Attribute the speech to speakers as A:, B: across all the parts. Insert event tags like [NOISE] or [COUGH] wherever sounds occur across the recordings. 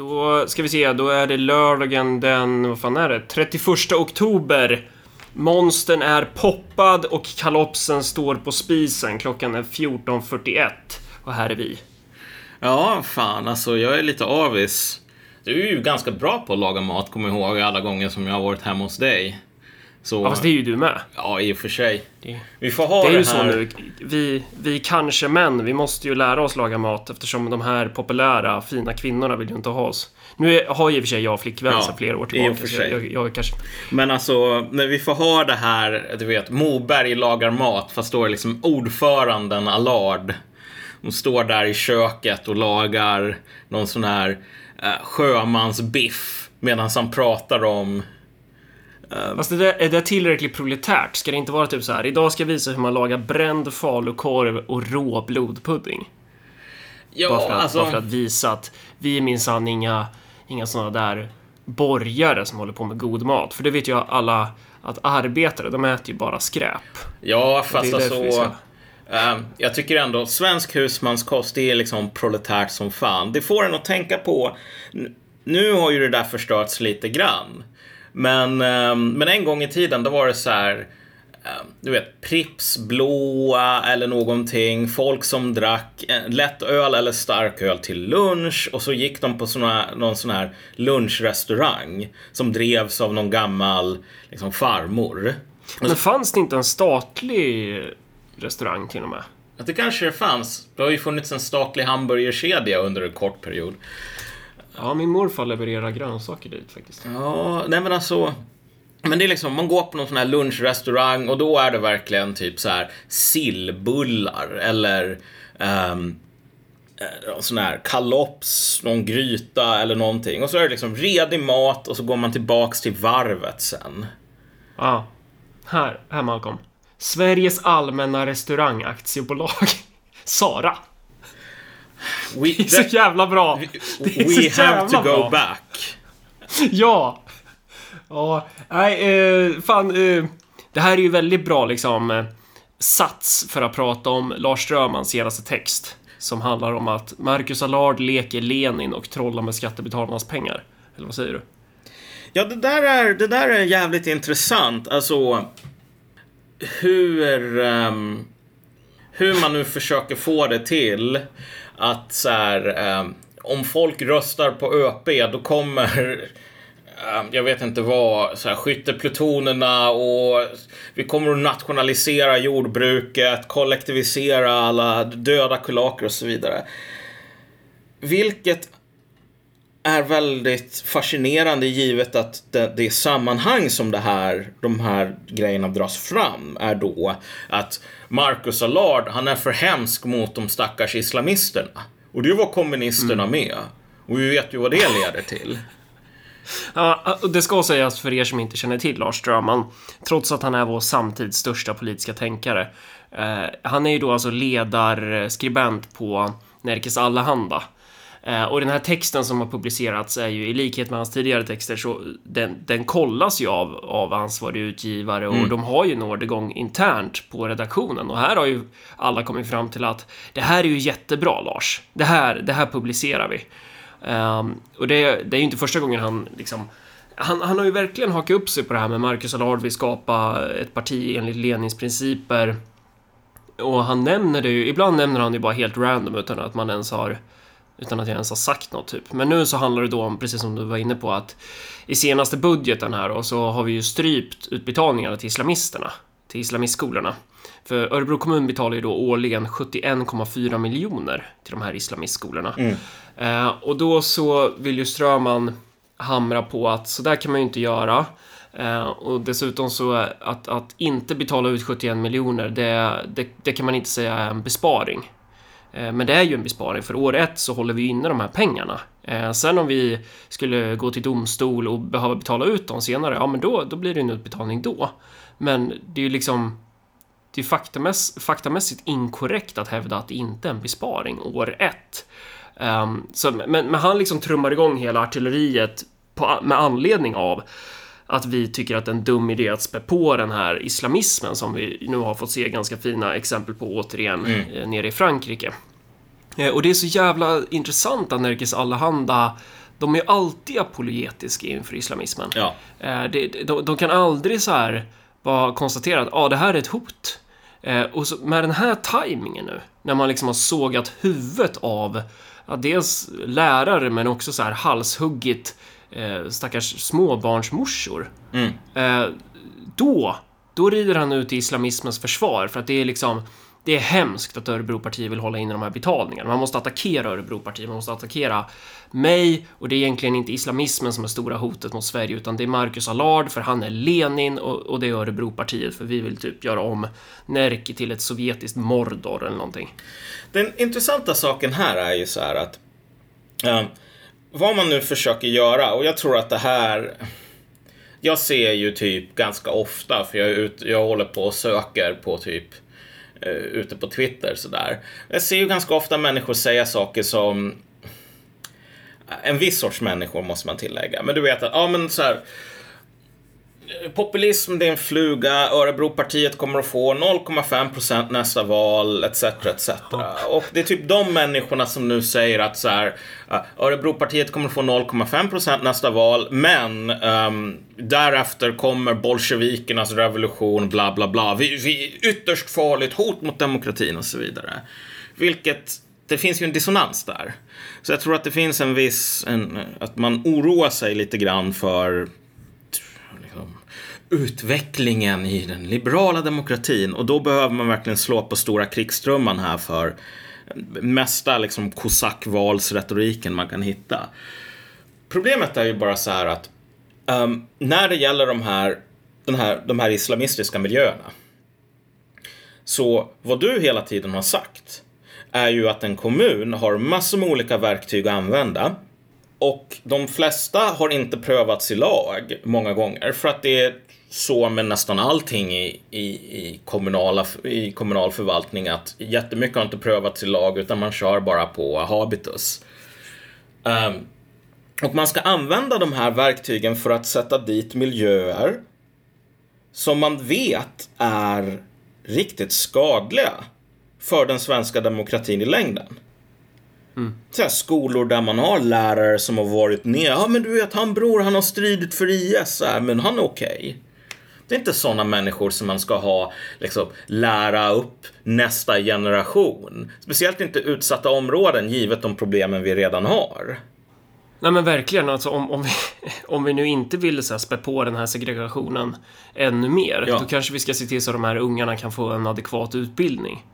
A: Då ska vi se, då är det lördagen den, vad fan är det? 31 oktober. Monstern är poppad och kalopsen står på spisen. Klockan är 14.41. Och här är vi.
B: Ja, fan alltså jag är lite avis. Du är ju ganska bra på att laga mat, kommer jag ihåg alla gånger som jag har varit hemma hos dig. Så,
A: Ja, fast det är ju du med.
B: ja, i och för sig.
A: Det,
B: Vi får ha
A: det
B: det,
A: är ju så nu. Vi, vi kanske män, vi måste ju lära oss laga mat eftersom de här populära, fina kvinnorna vill ju inte ha oss. Nu är, har ju i och för sig jag flickvän
B: Ja,
A: sedan flera år
B: i och
A: tillbaka.
B: för sig.
A: Jag, jag, jag kanske...
B: Men alltså, när vi får ha det här, du vet, Moberg lagar mat, fast då är liksom ordföranden Allard. Hon står där i köket och lagar någon sån här eh, sjömansbiff medan han pratar om
A: Fast det där, är det tillräckligt proletärt? Ska det inte vara typ så här, idag ska jag visa hur man lagar bränd falukorv och rå blodpudding?
B: Ja,
A: Bara för, att,
B: alltså,
A: bara för att visa att vi är minsann inga, inga såna där borgare som håller på med god mat. För det vet ju alla att arbetare, de äter ju bara skräp.
B: ja, fast alltså. eh, jag tycker ändå svensk husmanskost, det är liksom proletärt som fan. Det får en att tänka på. Nu har ju det där förstörts lite grann. Men, eh, men en gång i tiden, då var det så här. eh, Du vet, Pripps blåa eller någonting. Folk som drack eh, lättöl eller starköl till lunch och så gick de på såna, någon sån här lunchrestaurang som drevs av någon gammal liksom, farmor.
A: Men fanns det inte en statlig restaurang till och med?
B: Att det kanske det fanns. Det har ju funnits en statlig hamburgerkedja under en kort period.
A: Ja, min morfar levererar grönsaker dit faktiskt.
B: Ja, nej men alltså. Men det är liksom, man går på någon sån här lunchrestaurang och då är det verkligen typ så här sillbullar eller um, sån här kalops, någon gryta eller någonting. Och så är det liksom redig mat och så går man tillbaks till varvet sen.
A: Ja. Här, här Malcolm. Sveriges Allmänna Restaurangaktiebolag. [LAUGHS] Sara.
B: We,
A: Det är så jävla bra. Det är
B: we
A: så
B: have to
A: jävla
B: go
A: bra.
B: back. [LAUGHS]
A: Ja! Ja, nej, eh, fan. Eh, det här är ju väldigt bra liksom eh, sats för att prata om Lars Strömans senaste text. Som handlar om att Marcus Allard leker Lenin och trollar med skattebetalarnas pengar. Eller vad säger du?
B: Ja, det där är, det där är jävligt intressant. Alltså, hur, ehm, hur man nu försöker få det till att så här, eh, om folk röstar på ÖP, då kommer eh, jag vet inte vad, så här, skytteplutonerna och vi kommer att nationalisera jordbruket, kollektivisera alla döda kulaker och så vidare. Vilket är väldigt fascinerande givet att det, det sammanhang som det här, de här grejerna dras fram är då att Marcus Allard, han är för hemsk mot de stackars islamisterna. Och det var kommunisterna med. Och vi vet ju vad det leder till.
A: Ja, det ska sägas för er som inte känner till Lars Strömman, trots att han är vår samtids största politiska tänkare. Eh, han är ju då alltså ledarskribent på Nerikes Allehanda. Eh, och den här texten som har publicerats är ju i likhet med hans tidigare texter så den, den kollas ju av, av ansvarig utgivare och de har ju en ordergång internt på redaktionen och här har ju alla kommit fram till att det här är ju jättebra Lars. Det här, det här publicerar vi. Ehm, och det, det är ju inte första gången han liksom han, han har ju verkligen hakat upp sig på det här med Marcus Allard vill skapa ett parti enligt Lenins principer. Och han nämner det ju, ibland nämner han det bara helt random utan att man ens har utan att jag ens har sagt något typ. Men nu så handlar det då om, precis som du var inne på, att i senaste budgeten här och så har vi ju strypt utbetalningarna till islamisterna, till islamistskolorna. För Örebro kommun betalar ju då årligen 71,4 miljoner till de här islamistskolorna. Eh, och då så vill ju Ströman hamra på att så där kan man ju inte göra. Eh, och dessutom så att, att inte betala ut 71 miljoner, det, det, det kan man inte säga är en besparing. Eh, men det är ju en besparing, för år ett så håller vi inne de här pengarna. Eh, sen om vi skulle gå till domstol och behöva betala ut dem senare, ja men då, då blir det en utbetalning då. Men det är ju liksom... Det är faktamäss, faktamässigt inkorrekt att hävda att det inte är en besparing år ett. Um, så, men, men han liksom trummar igång hela artilleriet på, med anledning av att vi tycker att det är en dum idé att spä på den här islamismen som vi nu har fått se ganska fina exempel på återigen eh, nere i Frankrike. Eh, Och det är så jävla intressant att Nerikes Allehanda de är alltid apologetiska inför islamismen.
B: Ja.
A: Eh, det, de, de kan aldrig så här bara konstatera att ah, det här är ett hot. Och så, med den här tajmingen nu, när man liksom har sågat huvudet av ja, dels lärare men också så här halshuggit eh, stackars småbarnsmorsor.
B: Mm.
A: Eh, då, då rider han ut i islamismens försvar för att det är liksom det är hemskt att Örebropartiet vill hålla inne de här betalningarna. Man måste attackera Örebropartiet, man måste attackera mig och det är egentligen inte islamismen som är stora hotet mot Sverige utan det är Marcus Allard för han är Lenin och, och det är Örebropartiet för vi vill typ göra om Närke till ett sovjetiskt Mordor eller någonting.
B: Den intressanta saken här är ju så här att eh, vad man nu försöker göra och jag tror att det här jag ser ju typ ganska ofta för jag, är ut, jag håller på och söker på typ eh, ute på Twitter sådär. Jag ser ju ganska ofta människor säga saker som en viss sorts människor måste man tillägga. Men du vet att, ja men så här. Populism, det är en fluga. Örebropartiet kommer att få 0,5 procent nästa val, etc. etc. Och det är typ de människorna som nu säger att så här, uh, Örebropartiet kommer att få 0,5 procent nästa val, men um, därefter kommer bolsjevikernas revolution, bla bla bla. Vi, vi ytterst farligt hot mot demokratin och så vidare. Vilket det finns ju en dissonans där. Så jag tror att det finns en viss, en, att man oroar sig lite grann för utvecklingen i den liberala demokratin. Och då behöver man verkligen slå på stora krigstrumman här för mesta liksom kosackvalsretoriken man kan hitta. Problemet är ju bara så här att um, när det gäller de här, den här, de här islamistiska miljöerna. Så vad du hela tiden har sagt är ju att en kommun har massor med olika verktyg att använda. Och de flesta har inte prövats i lag många gånger för att det är så med nästan allting i, i, i, kommunala, i kommunal förvaltning att jättemycket har inte prövats i lag utan man kör bara på habitus. Um, och man ska använda de här verktygen för att sätta dit miljöer som man vet är riktigt skadliga för den svenska demokratin i längden. Mm. Så här, skolor där man har lärare som har varit ner. Ja, men du vet, han bror, han har stridit för IS, här, men han är okej. Okay. Det är inte sådana människor som man ska ha, liksom, lära upp nästa generation. Speciellt inte utsatta områden, givet de problemen vi redan har.
A: Nej men verkligen, alltså om, om, vi, [LAUGHS] om vi nu inte vill så här, spä på den här segregationen ännu mer, ja. då kanske vi ska se till så att de här ungarna kan få en adekvat utbildning.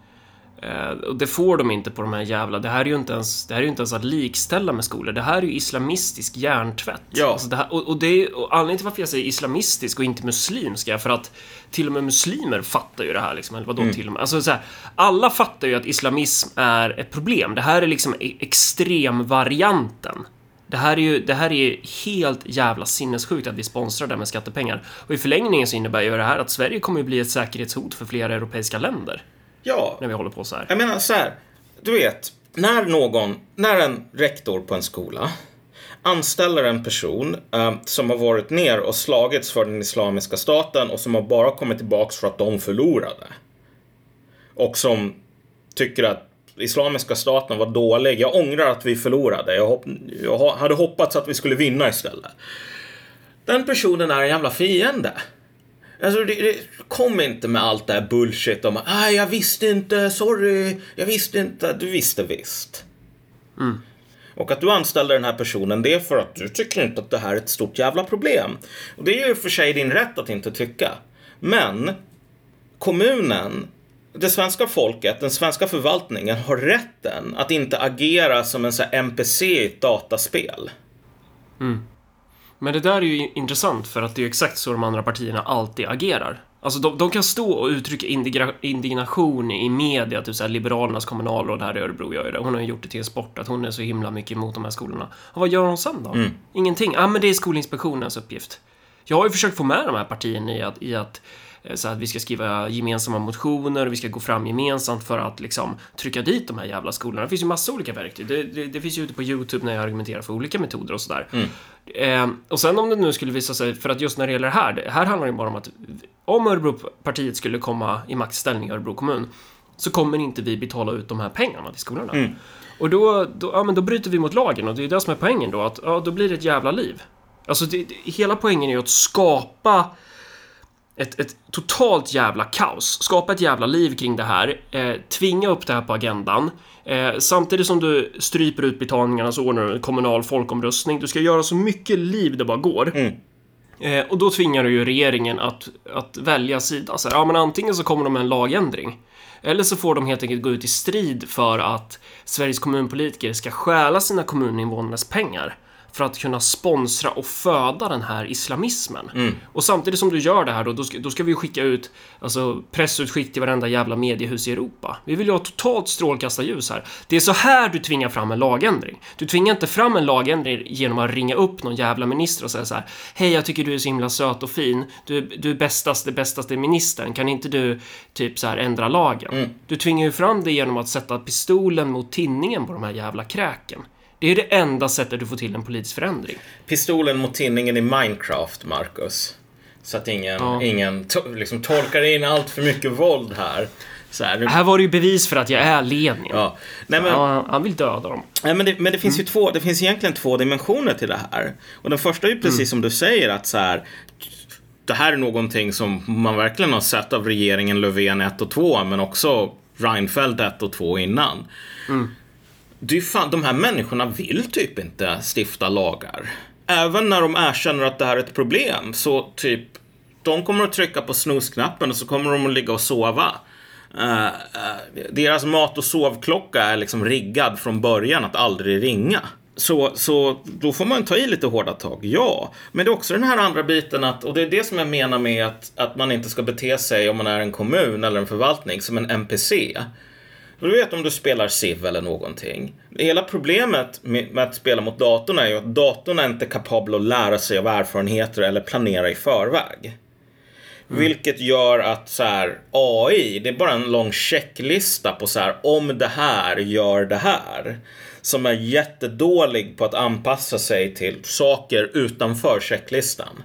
A: Uh, och det får de inte på de här jävla... Det här är ju inte ens, det här är inte ens att likställa med skolor. Det här är ju islamistisk hjärntvätt.
B: Ja.
A: Alltså det här, och, och, det är, och anledningen till varför jag säger islamistisk och inte muslimsk är för att till och med muslimer fattar ju det här liksom. Eller vadå mm. till och med? Alltså så här, alla fattar ju att islamism är ett problem. Det här är liksom e- extremvarianten. Det här är ju det här är helt jävla sinnessjukt att vi sponsrar det med skattepengar. Och i förlängningen så innebär ju det här att Sverige kommer att bli ett säkerhetshot för flera europeiska länder.
B: Ja.
A: När vi håller på så här.
B: Jag menar så här. Du vet, när någon, när en rektor på en skola anställer en person eh, som har varit ner och slagits för den islamiska staten och som har bara kommit tillbaks för att de förlorade. Och som tycker att islamiska staten var dålig. Jag ångrar att vi förlorade. Jag, hopp jag hade hoppats att vi skulle vinna istället. Den personen är en jävla fiende. Alltså, det, det, kom inte med allt det här bullshit om ah, jag visste inte, sorry, jag visste inte. Du visste visst.
A: Mm.
B: Och att du anställer den här personen, det är för att du tycker inte att det här är ett stort jävla problem. Och det är ju för sig din rätt att inte tycka. Men kommunen, det svenska folket, den svenska förvaltningen har rätten att inte agera som en sån NPC i ett dataspel.
A: Mm. Men det där är ju intressant för att det är exakt så de andra partierna alltid agerar. Alltså de, de kan stå och uttrycka indignation i media, typ såhär Liberalernas kommunalråd här i Örebro gör det. Hon har ju gjort det till en sport att hon är så himla mycket emot de här skolorna. Och vad gör hon sen då?
B: Mm.
A: Ingenting. Ja, ah, men det är Skolinspektionens uppgift. Jag har ju försökt få med de här partierna i att, i att så att vi ska skriva gemensamma motioner och vi ska gå fram gemensamt för att liksom trycka dit de här jävla skolorna. Det finns ju massa olika verktyg. Det, det, det finns ju ute på YouTube när jag argumenterar för olika metoder och sådär.
B: Mm.
A: Eh, och sen om det nu skulle visa sig, för att just när det gäller det här, det här handlar ju bara om att om Örebropartiet skulle komma i maktställning i Örebro kommun så kommer inte vi betala ut de här pengarna till skolorna.
B: Mm.
A: Och då, då, ja, men då bryter vi mot lagen och det är det som är poängen då. Att ja, då blir det ett jävla liv. Alltså, det, det, hela poängen är ju att skapa ett, ett totalt jävla kaos. Skapa ett jävla liv kring det här. Eh, tvinga upp det här på agendan. Eh, samtidigt som du stryper utbetalningarna så ordnar du en kommunal folkomröstning. Du ska göra så mycket liv det bara går.
B: Mm.
A: Eh, och då tvingar du ju regeringen att, att välja sida. Så här, ja, men antingen så kommer de med en lagändring. Eller så får de helt enkelt gå ut i strid för att Sveriges kommunpolitiker ska stjäla sina kommuninvånares pengar för att kunna sponsra och föda den här islamismen.
B: Mm.
A: Och samtidigt som du gör det här då, då ska, då ska vi skicka ut alltså, pressutskick till varenda jävla mediehus i Europa. Vi vill ju ha totalt strålkastarljus här. Det är så här du tvingar fram en lagändring. Du tvingar inte fram en lagändring genom att ringa upp någon jävla minister och säga så här. Hej, jag tycker du är så himla söt och fin. Du, du är bästaste, bästaste ministern. Kan inte du typ så här ändra lagen?
B: Mm.
A: Du tvingar ju fram det genom att sätta pistolen mot tinningen på de här jävla kräken. Det är det enda sättet du får till en politisk förändring.
B: Pistolen mot tinningen i Minecraft, Marcus. Så att ingen,
A: Ja.
B: ingen to- liksom tolkar in allt för mycket våld här. Så här,
A: Här var det ju bevis för att jag är Lenin.
B: ja. Nej, men,
A: Ja, han vill döda dem.
B: Nej, men det, men det finns ju
A: Mm.
B: två, det finns egentligen två dimensioner till det här. Och den första är ju precis
A: Mm.
B: som du säger att så här, det här är någonting som man verkligen har sett av regeringen Löfven 1 och 2, men också Reinfeldt 1 och 2 innan.
A: Mm.
B: Det är ju fan, de här människorna vill typ inte stifta lagar. Även när de erkänner att det här är ett problem, så typ, de kommer att trycka på snusknappen och så kommer de att ligga och sova. Uh, uh, deras mat och sovklocka är liksom riggad från början att aldrig ringa. Så, så då får man ta i lite hårda tag, ja. Men det är också den här andra biten att, och det är det som jag menar med att, att man inte ska bete sig om man är en kommun eller en förvaltning som en NPC. Du vet om du spelar Civ eller någonting. Hela problemet med, att spela mot datorn är ju att datorn är inte kapabel att lära sig av erfarenheter eller planera i förväg. Vilket gör att så här, AI, det är bara en lång checklista på så här, om det här gör det här. Som är jättedålig på att anpassa sig till saker utanför checklistan.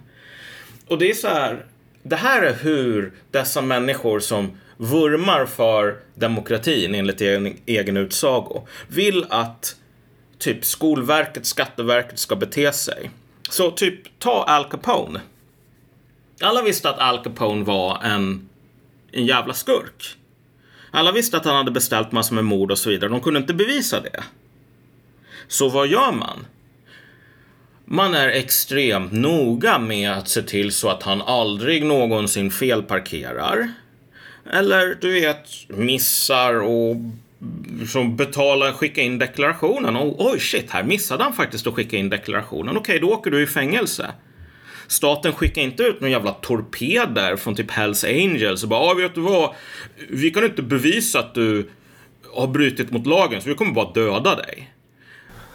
B: Och det är så här, det här är hur dessa människor som vurmar för demokratin enligt egen, egen utsago vill att typ Skolverket, Skatteverket ska bete sig. Så typ ta Al Capone. Alla visste att Al Capone var en, en jävla skurk. Alla visste att han hade beställt massor med mord och så vidare. De kunde inte bevisa det. Så vad gör man? Man är extremt noga med att se till så att han aldrig någonsin felparkerar. Eller du vet, missar och som betalar, skicka in deklarationen. Och, oj shit, här missade han faktiskt att skicka in deklarationen. Okej, då åker du i fängelse. Staten skickar inte ut några jävla torpeder från typ Hells Angels och bara, ja vet du vad, vi kan inte bevisa att du har brutit mot lagen så vi kommer bara döda dig.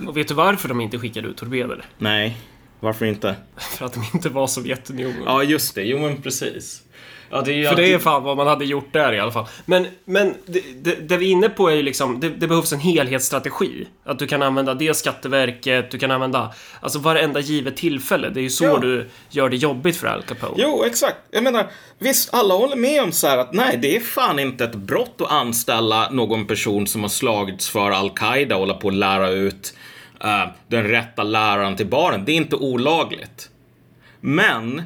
A: Och vet du varför de inte skickade ut torpeder?
B: Nej, varför inte? [LAUGHS]
A: För att de inte var Sovjetunionen.
B: Ja, just det. Jo, men precis. Ja, det är ju
A: För det är
B: alltid-
A: fan vad man hade gjort där i alla fall. Men, men det, det, det vi är inne på är ju liksom, det, det behövs en helhetsstrategi. Att du kan använda det Skatteverket, du kan använda, alltså varenda givet tillfälle. Det är ju så
B: Ja.
A: du gör det jobbigt för Al Capone.
B: Jo, exakt. Jag menar, visst, alla håller med om så här att nej, det är fan inte ett brott att anställa någon person som har slagits för Al-Qaida och hålla på att lära ut eh, den rätta läraren till barnen. Det är inte olagligt. Men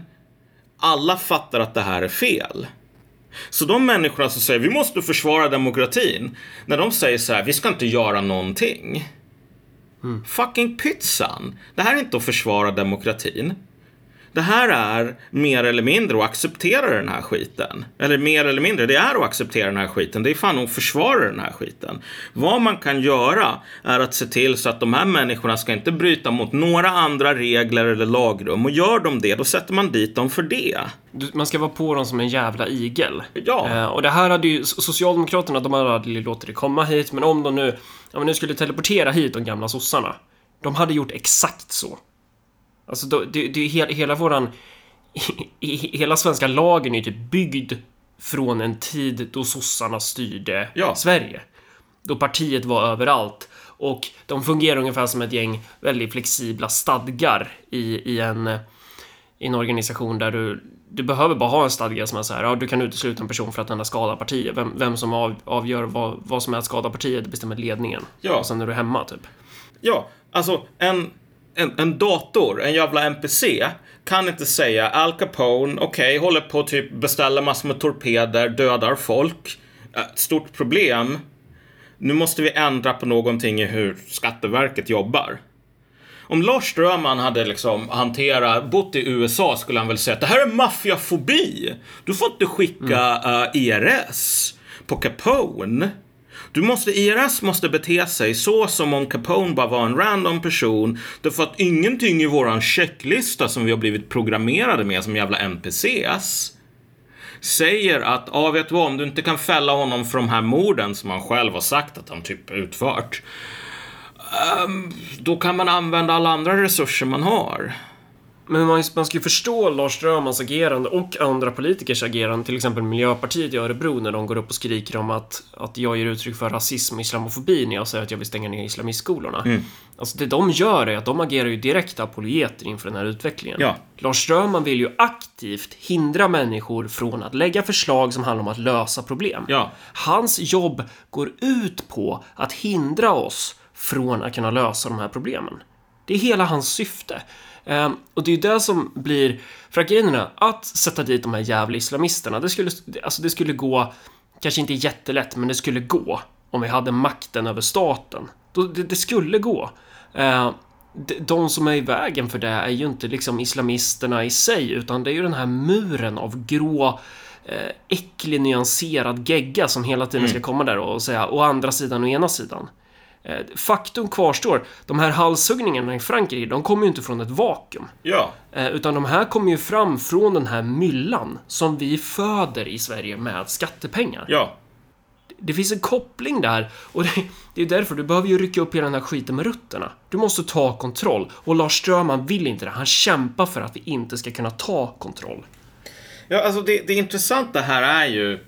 B: alla fattar att det här är fel. Så de människorna som säger vi måste försvara demokratin, när de säger så här, vi ska inte göra någonting. Fucking pytsan! Det här är inte att försvara demokratin. Det här är mer eller mindre att acceptera den här skiten. Eller mer eller mindre, det är att acceptera den här skiten. Det är fan att försvara den här skiten. Vad man kan göra är att se till så att de här människorna ska inte bryta mot några andra regler eller lagrum. Och gör de det, då sätter man dit dem för det.
A: Man ska vara på dem som en jävla igel.
B: Ja.
A: Eh, och det här hade ju Socialdemokraterna, de hade aldrig låtit det komma hit, men om de nu, ja, men nu skulle teleportera hit de gamla sossarna. De hade gjort exakt så. Alltså, då, det, det är he, hela våran... [LAUGHS] he- Hela svenska lagen är ju typ byggd från en tid då sossarna styrde
B: Ja.
A: Sverige. Då partiet var överallt. Och de fungerar ungefär som ett gäng väldigt flexibla stadgar i, i en i en organisation där du, du behöver bara ha en stadga som är så här, ja, du kan utesluta en person för att den har skadat partiet. Vem, vem som av, avgör vad, vad som är att skada partiet, bestämmer ledningen.
B: Ja.
A: Och sen är du hemma, typ.
B: Ja, alltså en, en, en dator, en jävla NPC, kan inte säga Al Capone, okej, håller på att typ beställa massor med torpeder, dödar folk. Äh, Stort problem. Nu måste vi ändra på någonting i hur Skatteverket jobbar. Om Lars Strömman hade liksom hanterat, bott i USA skulle han väl säga att det här är maffiafobi. Du får inte skicka eh, IRS på Capone. Du måste, IRS måste bete sig så som om Capone bara var en random person. Därför att ingenting i våran checklista som vi har blivit programmerade med som jävla NPCs säger att, ja vet du vad, om du inte kan fälla honom för de här morden som han själv har sagt att han typ utfört. Um, då kan man använda alla andra resurser man har.
A: Men man, man ska ju förstå Lars Strömmans agerande och andra politikers agerande, till exempel Miljöpartiet i Örebro när de går upp och skriker om att, att jag ger uttryck för rasism och islamofobi när jag säger att jag vill stänga ner islamistskolorna. Alltså det de gör är att de agerar ju direkt apologeter inför den här utvecklingen.
B: Ja.
A: Lars Strömman vill ju aktivt hindra människor från att lägga förslag som handlar om att lösa problem.
B: Ja.
A: Hans jobb går ut på att hindra oss från att kunna lösa de här problemen. Det är hela hans syfte. Ehm, och det är ju det som blir... För är att sätta dit de här jävla islamisterna, det skulle, alltså det skulle gå... Kanske inte jättelätt, men det skulle gå. Om vi hade makten över staten. Då, det, det skulle gå. Ehm, de, som är i vägen för det är ju inte liksom islamisterna i sig, utan det är ju den här muren av grå eh, äcklig nyanserad gegga som hela tiden ska komma där och säga å andra sidan och ena sidan. Eh, Faktum kvarstår, de här halshuggningarna i Frankrike, de kommer ju inte från ett vakuum.
B: Ja.
A: Eh, Utan de här kommer ju fram från den här myllan som vi föder i Sverige med skattepengar.
B: Ja.
A: Det finns en koppling där och det, det är därför du behöver ju rycka upp hela den här skiten med rötterna. Du måste ta kontroll och Lars Strömman vill inte det. Han kämpar för att vi inte ska kunna ta kontroll.
B: Ja, alltså det, det intressanta här är ju,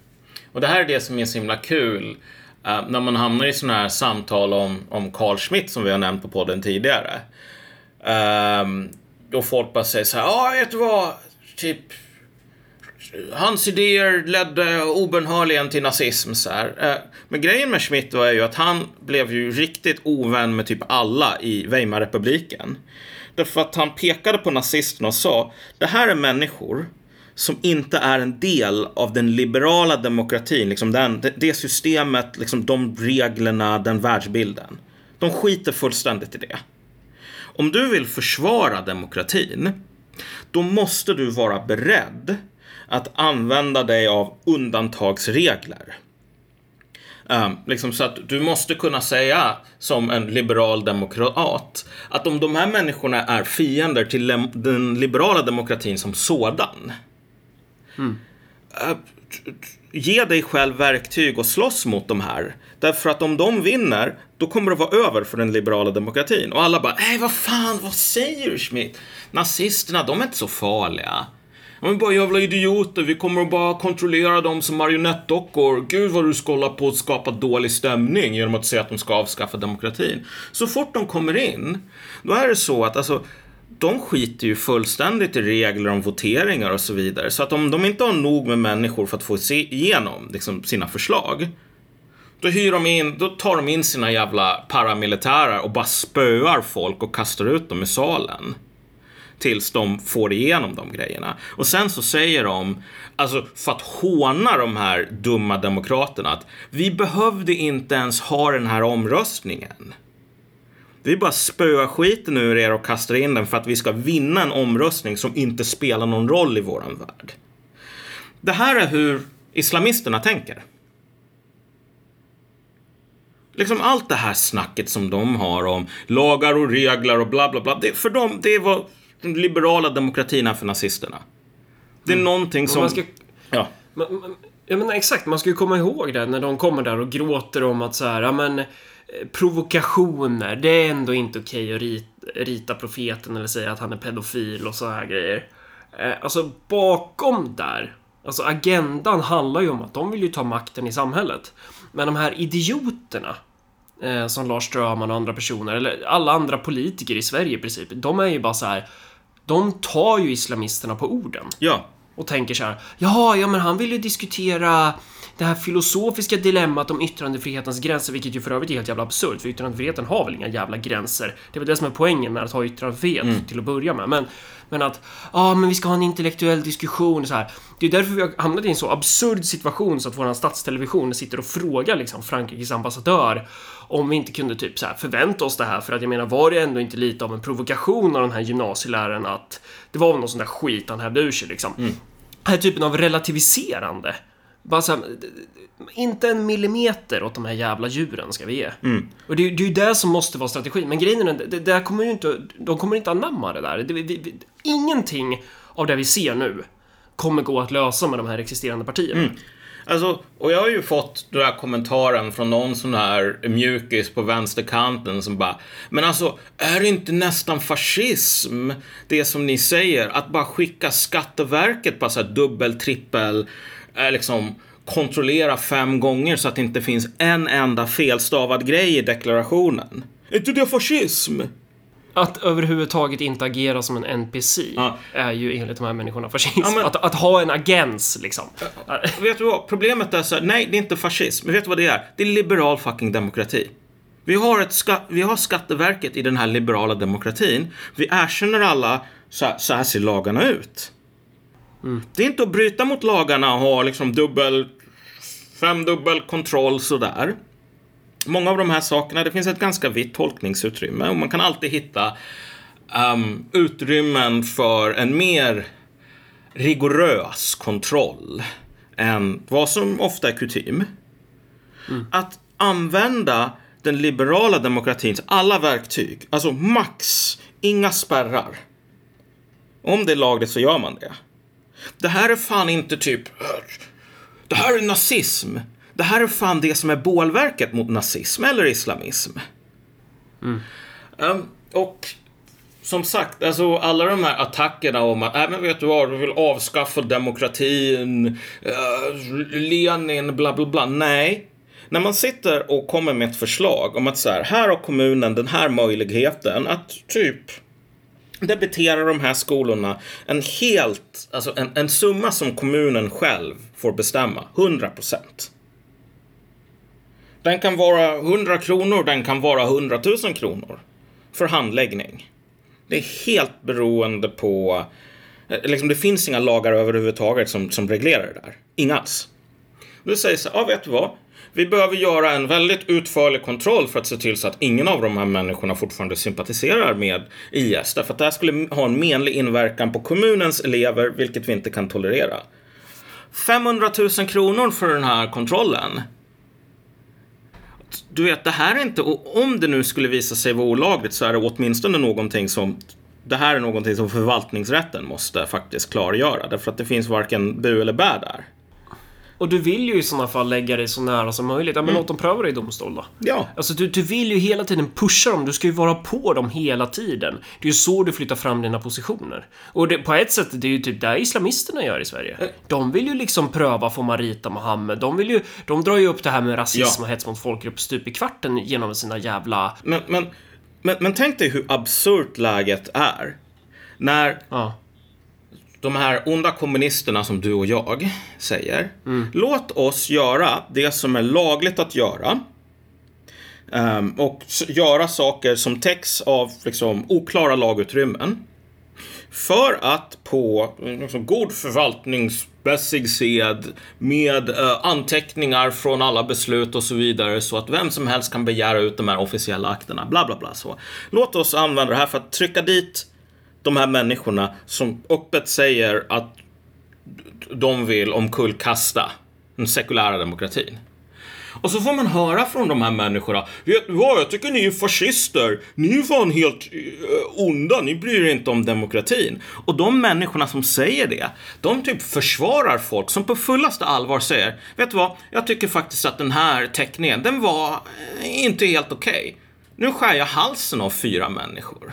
B: och det här är det som är så himla kul, Uh, när man hamnar i sådana här samtal om, om Carl Schmitt som vi har nämnt på podden tidigare. Um, då folk bara säger så här, ja vet du vad, typ Hans idéer ledde obönhörligen till nazism. Så här. Uh, Men grejen med Schmitt var ju att han blev ju riktigt ovän med typ alla i Weimarrepubliken. Därför att han pekade på nazisterna och sa, det här är människor som inte är en del av den liberala demokratin, liksom den, det- systemet, liksom de reglerna, den världsbilden. De skiter fullständigt i det. Om du vill försvara demokratin, då måste du vara beredd att använda dig av undantagsregler. Um, liksom så att du måste kunna säga som en liberal demokrat att om de här människorna är fiender till den liberala demokratin som sådan. Mm. Äh, ge dig själv verktyg och slåss mot de här. Därför att om de vinner, då kommer det vara över för den liberala demokratin. Och alla bara, nej vad fan, vad säger du Schmidt? Nazisterna, de är inte så farliga. De är bara jävla idioter, vi kommer att bara kontrollera dem som marionettdockor. Gud vad du ska hålla på att skapa dålig stämning genom att säga att de ska avskaffa demokratin. Så fort de kommer in, då är det så att alltså, de skiter ju fullständigt i regler om voteringar och så vidare. Så att om de inte har nog med människor för att få se igenom liksom, sina förslag, då hyr de in, då tar de in sina jävla paramilitärer och bara spöar folk och kastar ut dem i salen. Tills de får igenom de grejerna. Och sen så säger de, alltså för att håna de här dumma demokraterna, att vi behövde inte ens ha den här omröstningen. Vi bara spöar skiten ur er och kastar in den för att vi ska vinna en omröstning som inte spelar någon roll i våran värld. Det här är hur islamisterna tänker. Liksom allt det här snacket som de har om lagar och regler och bla bla bla. Det, för dem, det vad den liberala demokratin är för nazisterna. Det är någonting som...
A: man ska-
B: Ja.
A: Men, men, ja men exakt, man ska ju komma ihåg det när de kommer där och gråter om att så här, ja men Eh, provokationer, det är ändå inte okej att rita, rita profeten eller säga att han är pedofil och så här grejer. Eh, alltså bakom där, alltså agendan handlar ju om att de vill ju ta makten i samhället. Men de här idioterna eh, som Lars Strömman och andra personer, eller alla andra politiker i Sverige i princip, de är ju bara så här de tar ju islamisterna på orden.
B: Ja.
A: Och tänker så här, ja, ja men han vill ju diskutera det här filosofiska dilemmat om yttrandefrihetens gränser, vilket ju för övrigt är helt jävla absurt, för yttrandefriheten har väl inga jävla gränser. Det är väl det som är poängen med att ha yttrandefrihet till att börja med. Men, men att, ja, men vi ska ha en intellektuell diskussion så här. Det är därför vi har hamnat i en så absurd situation så att vår statstelevision sitter och frågar liksom Frankrikes ambassadör om vi inte kunde typ så här förvänta oss det här för att jag menar var det ändå inte lite av en provokation av den här gymnasieläraren att det var väl någon sån där skit han hävde ur sig liksom. Den här typen av relativiserande. Bara så här, inte en millimeter åt de här jävla djuren ska vi ge. Och det, är- det är ju det som måste vara strategin. Men grejen är det, det kommer ju inte, de kommer inte anamma det där. Det, vi, vi, ingenting av det vi ser nu kommer gå att lösa med de här existerande partierna.
B: Alltså, och jag har ju fått den här kommentaren från någon sån här mjukis på vänsterkanten som bara Men alltså, är det inte nästan fascism det som ni säger? Att bara skicka Skatteverket på så här dubbel, trippel, eh, liksom kontrollera fem gånger så att det inte finns en enda felstavad grej i deklarationen. Är inte det fascism?
A: Att överhuvudtaget inte agera som en NPC
B: Ja.
A: är ju enligt de här människorna fascism.
B: Ja, men-
A: att, att ha en agens liksom.
B: Vet du vad? Problemet är så här, nej, det är inte fascism. Men vet du vad det är? Det är liberal fucking demokrati. Vi har, ett ska, vi har Skatteverket i den här liberala demokratin. Vi erkänner alla, så här, så här ser lagarna ut. Det är inte att bryta mot lagarna och ha liksom dubbel, femdubbel kontroll sådär. Många av de här sakerna, det finns ett ganska vitt tolkningsutrymme och man kan alltid hitta um, utrymmen för en mer rigorös kontroll än vad som ofta är kutym. Att använda den liberala demokratins alla verktyg, alltså max, inga spärrar. Om det är lagligt så gör man det. Det här är fan inte typ... Det här är nazism. Det här är fan det som är bålverket mot nazism eller islamism. Um, och som sagt, alltså alla de här attackerna om att, äh, men vet du vad, du vill avskaffa demokratin, uh, Lenin, bla bla bla. Nej. När man sitter och kommer med ett förslag om att så här, här har kommunen den här möjligheten att typ debitera de här skolorna en helt, alltså en, en summa som kommunen själv får bestämma, 100 procent. Den kan vara 100 kronor, den kan vara 100 000 kronor för handläggning. Det är helt beroende på... Eh, liksom, det finns inga lagar överhuvudtaget som, som reglerar det där. Inga alls. Du säger så här, ja vet du vad? Vi behöver göra en väldigt utförlig kontroll för att se till så att ingen av de här människorna fortfarande sympatiserar med IS. Därför att det här skulle ha en menlig inverkan på kommunens elever, vilket vi inte kan tolerera. 500 000 kronor för den här kontrollen. Du vet, det här är inte, och om det nu skulle visa sig vara olagligt så är det åtminstone någonting som det här är någonting som förvaltningsrätten måste faktiskt klargöra. Därför att det finns varken bu eller bä där.
A: Och du vill ju i sådana fall lägga dig så nära som möjligt. Ja, men låt dem pröva det i domstol då.
B: Ja.
A: Alltså du, du vill ju hela tiden pusha dem, du ska ju vara på dem hela tiden. Det är ju så du flyttar fram dina positioner. Och det, på ett sätt, det är ju typ det islamisterna gör i Sverige. De vill ju liksom pröva få man rita Mohammed. De vill ju, de drar ju upp det här med rasism
B: Ja.
A: och hets mot folkgrupp stup i kvarten genom sina jävla...
B: Men, men, men, men tänk dig hur absurt läget är. När
A: Ja.
B: De här onda kommunisterna som du och jag säger. Låt oss göra det som är lagligt att göra. Ehm, och göra saker som täcks av liksom, oklara lagutrymmen. För att på liksom, god förvaltningsmässig sed med eh, anteckningar från alla beslut och så vidare så att vem som helst kan begära ut de här officiella akterna. Bla, bla, bla. Så. Låt oss använda det här för att trycka dit de här människorna som öppet säger att de vill omkullkasta den sekulära demokratin. Och så får man höra från de här människorna. Vet du vad, jag tycker ni är fascister. Ni är fan helt eh, onda. Ni bryr er inte om demokratin. Och de människorna som säger det, de typ försvarar folk som på fullaste allvar säger. Vet du vad, jag tycker faktiskt att den här teckningen, den var eh, inte helt okej. Nu skär jag halsen av fyra människor.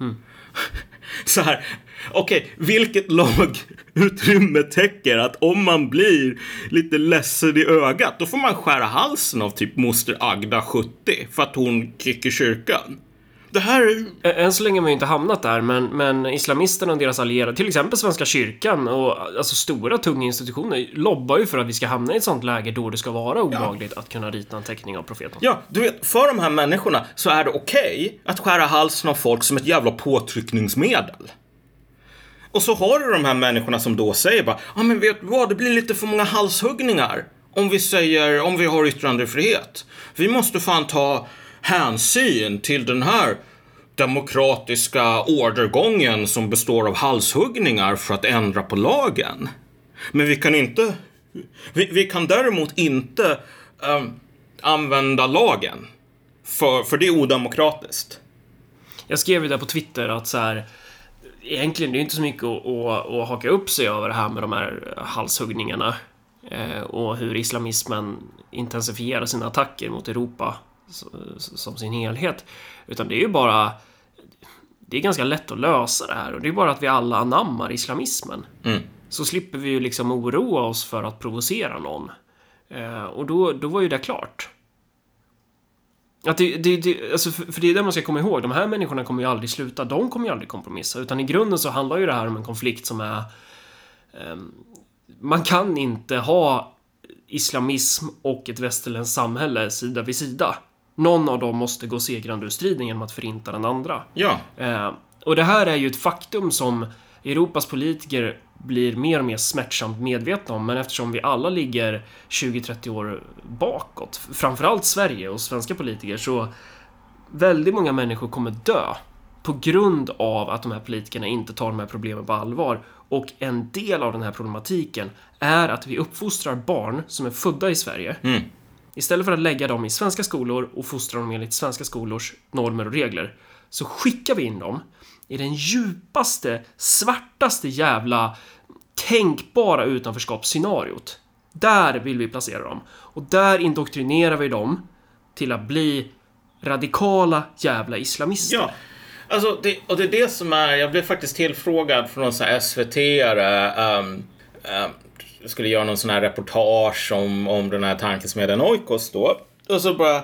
B: Mm. [LAUGHS] Så här, okej, vilket lagutrymme täcker att om man blir lite ledsen i ögat, då får man skära halsen av typ moster Agda 70 för att hon gick i kyrkan. Det här...
A: Än så länge har vi inte hamnat där, men, men islamisterna och deras allierade, till exempel Svenska kyrkan och alltså stora tunga institutioner, lobbar ju för att vi ska hamna i ett sånt läge då det ska vara olagligt att kunna rita en teckning av profeten.
B: Ja, du vet, för de här människorna så är det okej att skära halsen av folk som ett jävla påtryckningsmedel. Och så har du de här människorna som då säger bara, ja men vet du vad, det blir lite för många halshuggningar om vi säger, om vi har yttrandefrihet. Vi måste fan ta hänsyn till den här demokratiska ordergången som består av halshuggningar för att ändra på lagen. Men vi kan inte, vi, vi kan däremot inte ehm, använda lagen. För, för det är odemokratiskt.
A: Jag skrev ju där på Twitter att så här, egentligen det är inte så mycket att, att, att haka upp sig över det här med de här halshuggningarna eh, och hur islamismen intensifierar sina attacker mot Europa som sin helhet. Utan det är ju bara det är ganska lätt att lösa det här och det är bara att vi alla anammar islamismen. Så slipper vi ju liksom oroa oss för att provocera någon. Eh, och då, då var ju det klart. Att det, det, det, alltså för, för det är det man ska komma ihåg. De här människorna kommer ju aldrig sluta. De kommer ju aldrig kompromissa. Utan i grunden så handlar ju det här om en konflikt som är... ehm, man kan inte ha islamism och ett västerländskt samhälle sida vid sida. Någon av dem måste gå segrande ur striden genom att förinta den andra.
B: Ja,
A: Eh, och det här är ju ett faktum som Europas politiker blir mer och mer smärtsamt medvetna om, men eftersom vi alla ligger 20-30 år bakåt, framförallt Sverige och svenska politiker, så väldigt många människor kommer dö på grund av att de här politikerna inte tar de här problemen på allvar. Och en del av den här problematiken är att vi uppfostrar barn som är födda i Sverige Istället för att lägga dem i svenska skolor och fostra dem enligt svenska skolors normer och regler så skickar vi in dem i den djupaste, svartaste jävla tänkbara utanförskapsscenariot. Där vill vi placera dem. Och där indoktrinerar vi dem till att bli radikala jävla islamister.
B: ja. Alltså, det, och det är det som är, jag blev faktiskt tillfrågad från någon sån här SVT-are. Um, um, skulle göra någon sån här reportage om, om den här tankesmedjan Oikos då. Och så bara,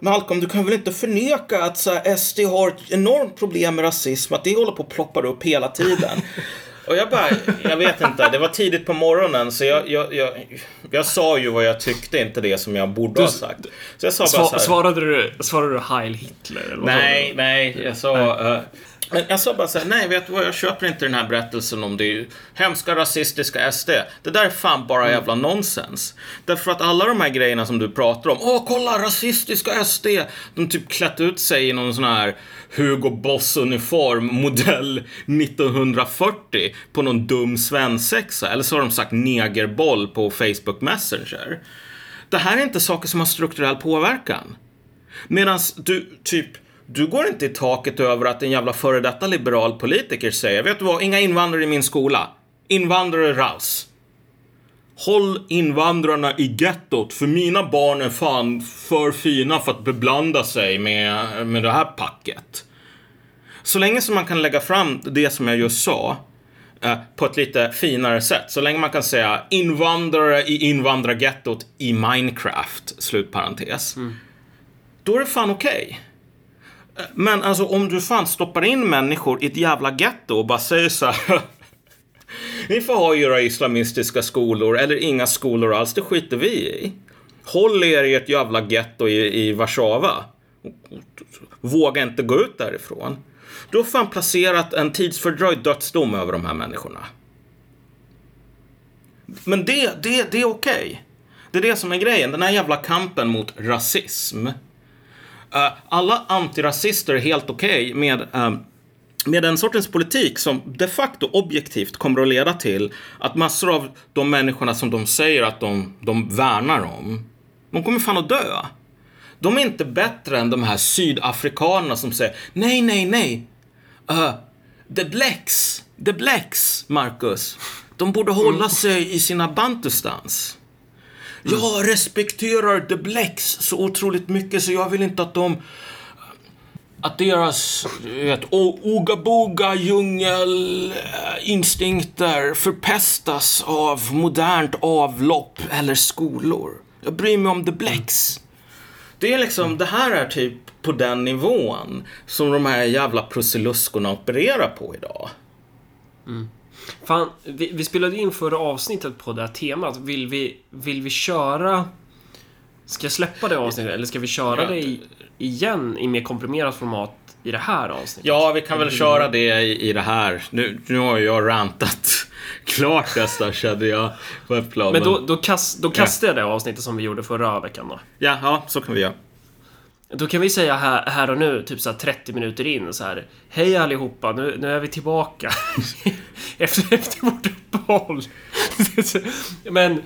B: Malcolm, du kan väl inte förneka att så här, SD har ett enormt problem med rasism, att det håller på att ploppa upp hela tiden. [LAUGHS] Och jag bara, jag vet inte, det var tidigt på morgonen så jag, jag, jag, jag sa ju vad jag tyckte, inte det som jag borde ha sagt. Så jag sa bara så här,
A: svarade, du, svarade du Heil Hitler? Eller vad
B: Nej, nej, jag sa... eh, men jag sa bara så här, nej vet du vad, jag köper inte den här berättelsen om det hemska rasistiska SD. Det där är fan bara jävla nonsens. Därför att alla de här grejerna som du pratar om, åh kolla rasistiska SD, de typ klätt ut sig i någon sån här Hugo Boss-uniform modell 1940 på någon dum svensexa. Eller så har de sagt negerboll på Facebook Messenger. Det här är inte saker som har strukturell påverkan. Medan du typ, du går inte i taket över att en jävla före detta liberal politiker säger, vet du vad, inga invandrare i min skola. Invandrare raus. Håll invandrarna i gettot, för mina barn är fan för fina för att beblanda sig med, med det här packet. Så länge som man kan lägga fram det som jag just sa eh, på ett lite finare sätt. Så länge man kan säga invandrare i invandrargettot i Minecraft, slutparentes. Då är det fan okej. Eh, men alltså om du fan stoppar in människor i ett jävla getto och bara säger så här. [LAUGHS] Ni får ha era islamistiska skolor eller inga skolor alls, det skiter vi i. Håll er i ett jävla getto i, i Warszawa. Våga inte gå ut därifrån. Du har fan placerat en tidsfördröjd dödsdom över de här människorna. Men det, det, det är okej. Det är det som är grejen, den här jävla kampen mot rasism. Eh, alla antirasister är helt okej med, eh, med den sortens politik som de facto objektivt kommer att leda till att massor av de människorna som de säger att de, de värnar om, de kommer fan att dö. De är inte bättre än de här sydafrikanerna som säger nej, nej, nej. Uh, the blacks, the blacks, Marcus. De borde hålla sig i sina bantustans. Jag respekterar the blacks så otroligt mycket så jag vill inte att de... Att deras, du vet, o- oga-boga djungelinstinkter eh, förpestas av modernt avlopp eller skolor. Jag bryr mig om the blacks. Det är liksom, det här är typ på den nivån som de här jävla prussiluskorna opererar på idag. Mm.
A: Fan, vi, vi spelade in förra avsnittet på det här temat. Vill vi, vill vi köra... Ska jag släppa det avsnittet eller ska vi köra
B: Ja.
A: det i, igen i mer komprimerat format i det här avsnittet?
B: Ja, vi kan väl köra det i, i det här. Nu, nu har jag rantat [LAUGHS] klart nästan kände jag på ett plan.
A: Men då, då, kast, då kastar jag det avsnittet som vi gjorde förra veckan då.
B: Ja, ja, så kan vi göra.
A: Då kan vi säga här, här och nu, typ så här 30 minuter in så här. Hej allihopa, nu, nu är vi tillbaka. [LAUGHS] efter, efter vårt uppehåll. [LAUGHS] men,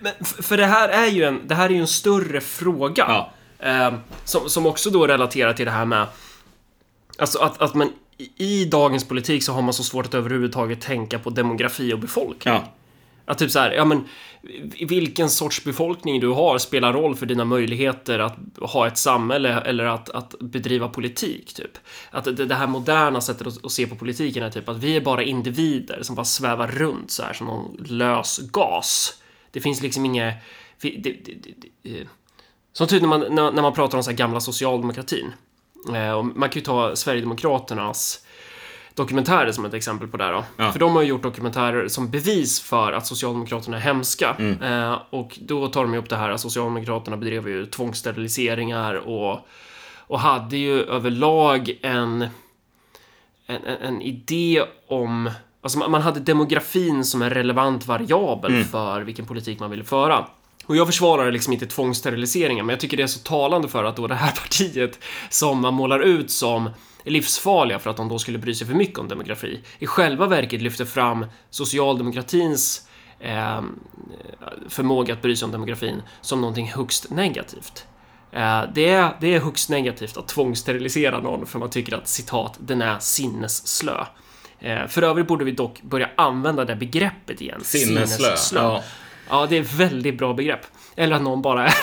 A: men, för det här är ju en, det här är en större fråga.
B: Ja.
A: Eh, som, som också då relaterar till det här med Alltså att, att man i- i dagens politik så har man så svårt att överhuvudtaget tänka på demografi och befolkning.
B: Ja.
A: Att typ så här, ja men vilken sorts befolkning du har spelar roll för dina möjligheter att ha ett samhälle eller att, att bedriva politik, typ. Att det, det här moderna sättet att, att se på politiken är typ att vi är bara individer som bara svävar runt så här som någon lös gas. Det finns liksom inget... Eh. som typ när man, när, man pratar om så här gamla socialdemokratin. Eh, man kan ju ta Sverigedemokraternas dokumentärer som ett exempel på det då.
B: Ja.
A: För de har ju gjort dokumentärer som bevis för att Socialdemokraterna är hemska. Eh, och då tar de ju upp det här att Socialdemokraterna bedrev ju tvångssteriliseringar och, och hade ju överlag en, en, en, idé om Alltså man hade demografin som en relevant variabel för vilken politik man ville föra. Och jag försvarar liksom inte tvångssteriliseringar, men jag tycker det är så talande för att då det här partiet som man målar ut som livsfarliga för att de då skulle bry sig för mycket om demografi, i själva verket lyfter fram socialdemokratins eh, förmåga att bry sig om demografin som någonting högst negativt. Eh, det, är, det är högst negativt att tvångssterilisera någon för man tycker att citat, den är sinnesslö. Eh, för övrigt borde vi dock börja använda det begreppet igen.
B: Sinnesslö. Ja.
A: Ja, det är ett väldigt bra begrepp. Eller att någon bara är...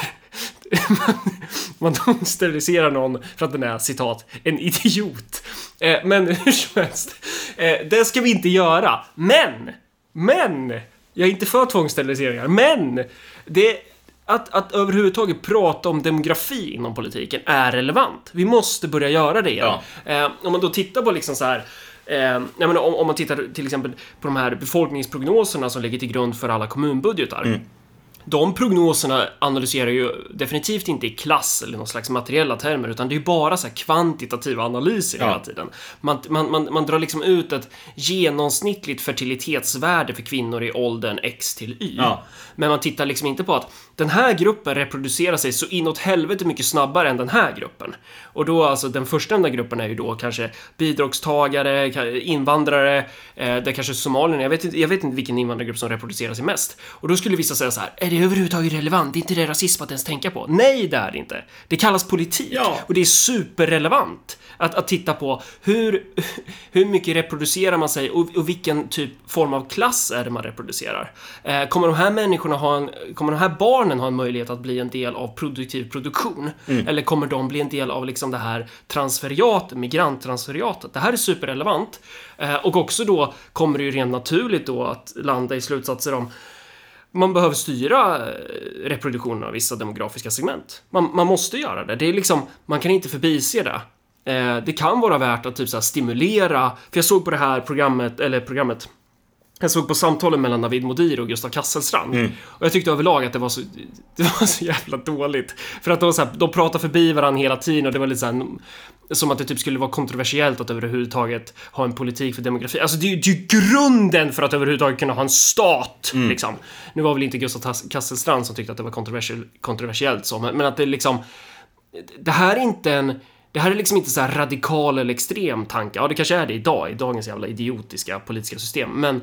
A: man [LAUGHS] man steriliserar någon för att den är citat, en idiot. Eh, men [LAUGHS] hur som helst. Eh, det ska vi inte göra. Men! Men! Jag är inte för tvångssteriliseringar, men! Det... Att, att överhuvudtaget prata om demografi inom politiken är relevant. Vi måste börja göra det igen. Eh, om man då tittar på liksom så här Eh, menar, om, om man tittar till exempel på de här befolkningsprognoserna som ligger till grund för alla kommunbudgetar. De prognoserna analyserar ju definitivt inte i klass eller någon slags materiella termer, utan det är ju bara så här kvantitativa analyser
B: Ja.
A: hela tiden. Man, man, man, man drar liksom ut ett genomsnittligt fertilitetsvärde för kvinnor i åldern X till Y.
B: Ja.
A: Men man tittar liksom inte på att den här gruppen reproducerar sig så inåt helvete mycket snabbare än den här gruppen. Och då alltså den första enda gruppen är ju då kanske bidragstagare, invandrare, eh, det kanske somalierna. Jag vet, inte, jag vet inte vilken invandrargrupp som reproducerar sig mest. Och då skulle vissa säga så här, är det överhuvudtaget relevant? Är inte det rasism att ens tänka på? Nej, det är det inte. Det kallas politik.
B: Ja.
A: Och det är superrelevant att, att titta på hur, hur mycket reproducerar man sig och, och vilken typ form av klass är det man reproducerar. Eh, kommer de här människorna ha en, kommer de här barnen ha en möjlighet att bli en del av produktiv produktion? Eller kommer de bli en del av liksom det här transferiatet, migranttransferiatet? Det här är superrelevant. Eh, och också då kommer det ju rent naturligt då att landa i slutsatser om man behöver styra eh, reproduktionen av vissa demografiska segment. Man, man måste göra det. Det är liksom, man kan inte förbise det. Eh, det kan vara värt att typ så stimulera, för jag såg på det här programmet, eller programmet, jag såg på samtalen mellan Navid Modiri och Gustav Kasselstrand. Och jag tyckte överlag att det var så, [LAUGHS] det var så jävla dåligt. För att de, så här, de pratar förbi varandra hela tiden och det var lite så här, som att det typ skulle vara kontroversiellt att överhuvudtaget ha en politik för demografi. Alltså det är ju det är ju grunden för att överhuvudtaget kunna ha en stat, liksom. Nu var väl inte Gustav Kasselstrand som tyckte att det var kontroversiell, kontroversiellt så, men, men att det liksom... Det här är inte en... Det här är liksom inte så här radikal eller extrem tanke. Ja, det kanske är det idag, i dagens jävla idiotiska politiska system. Men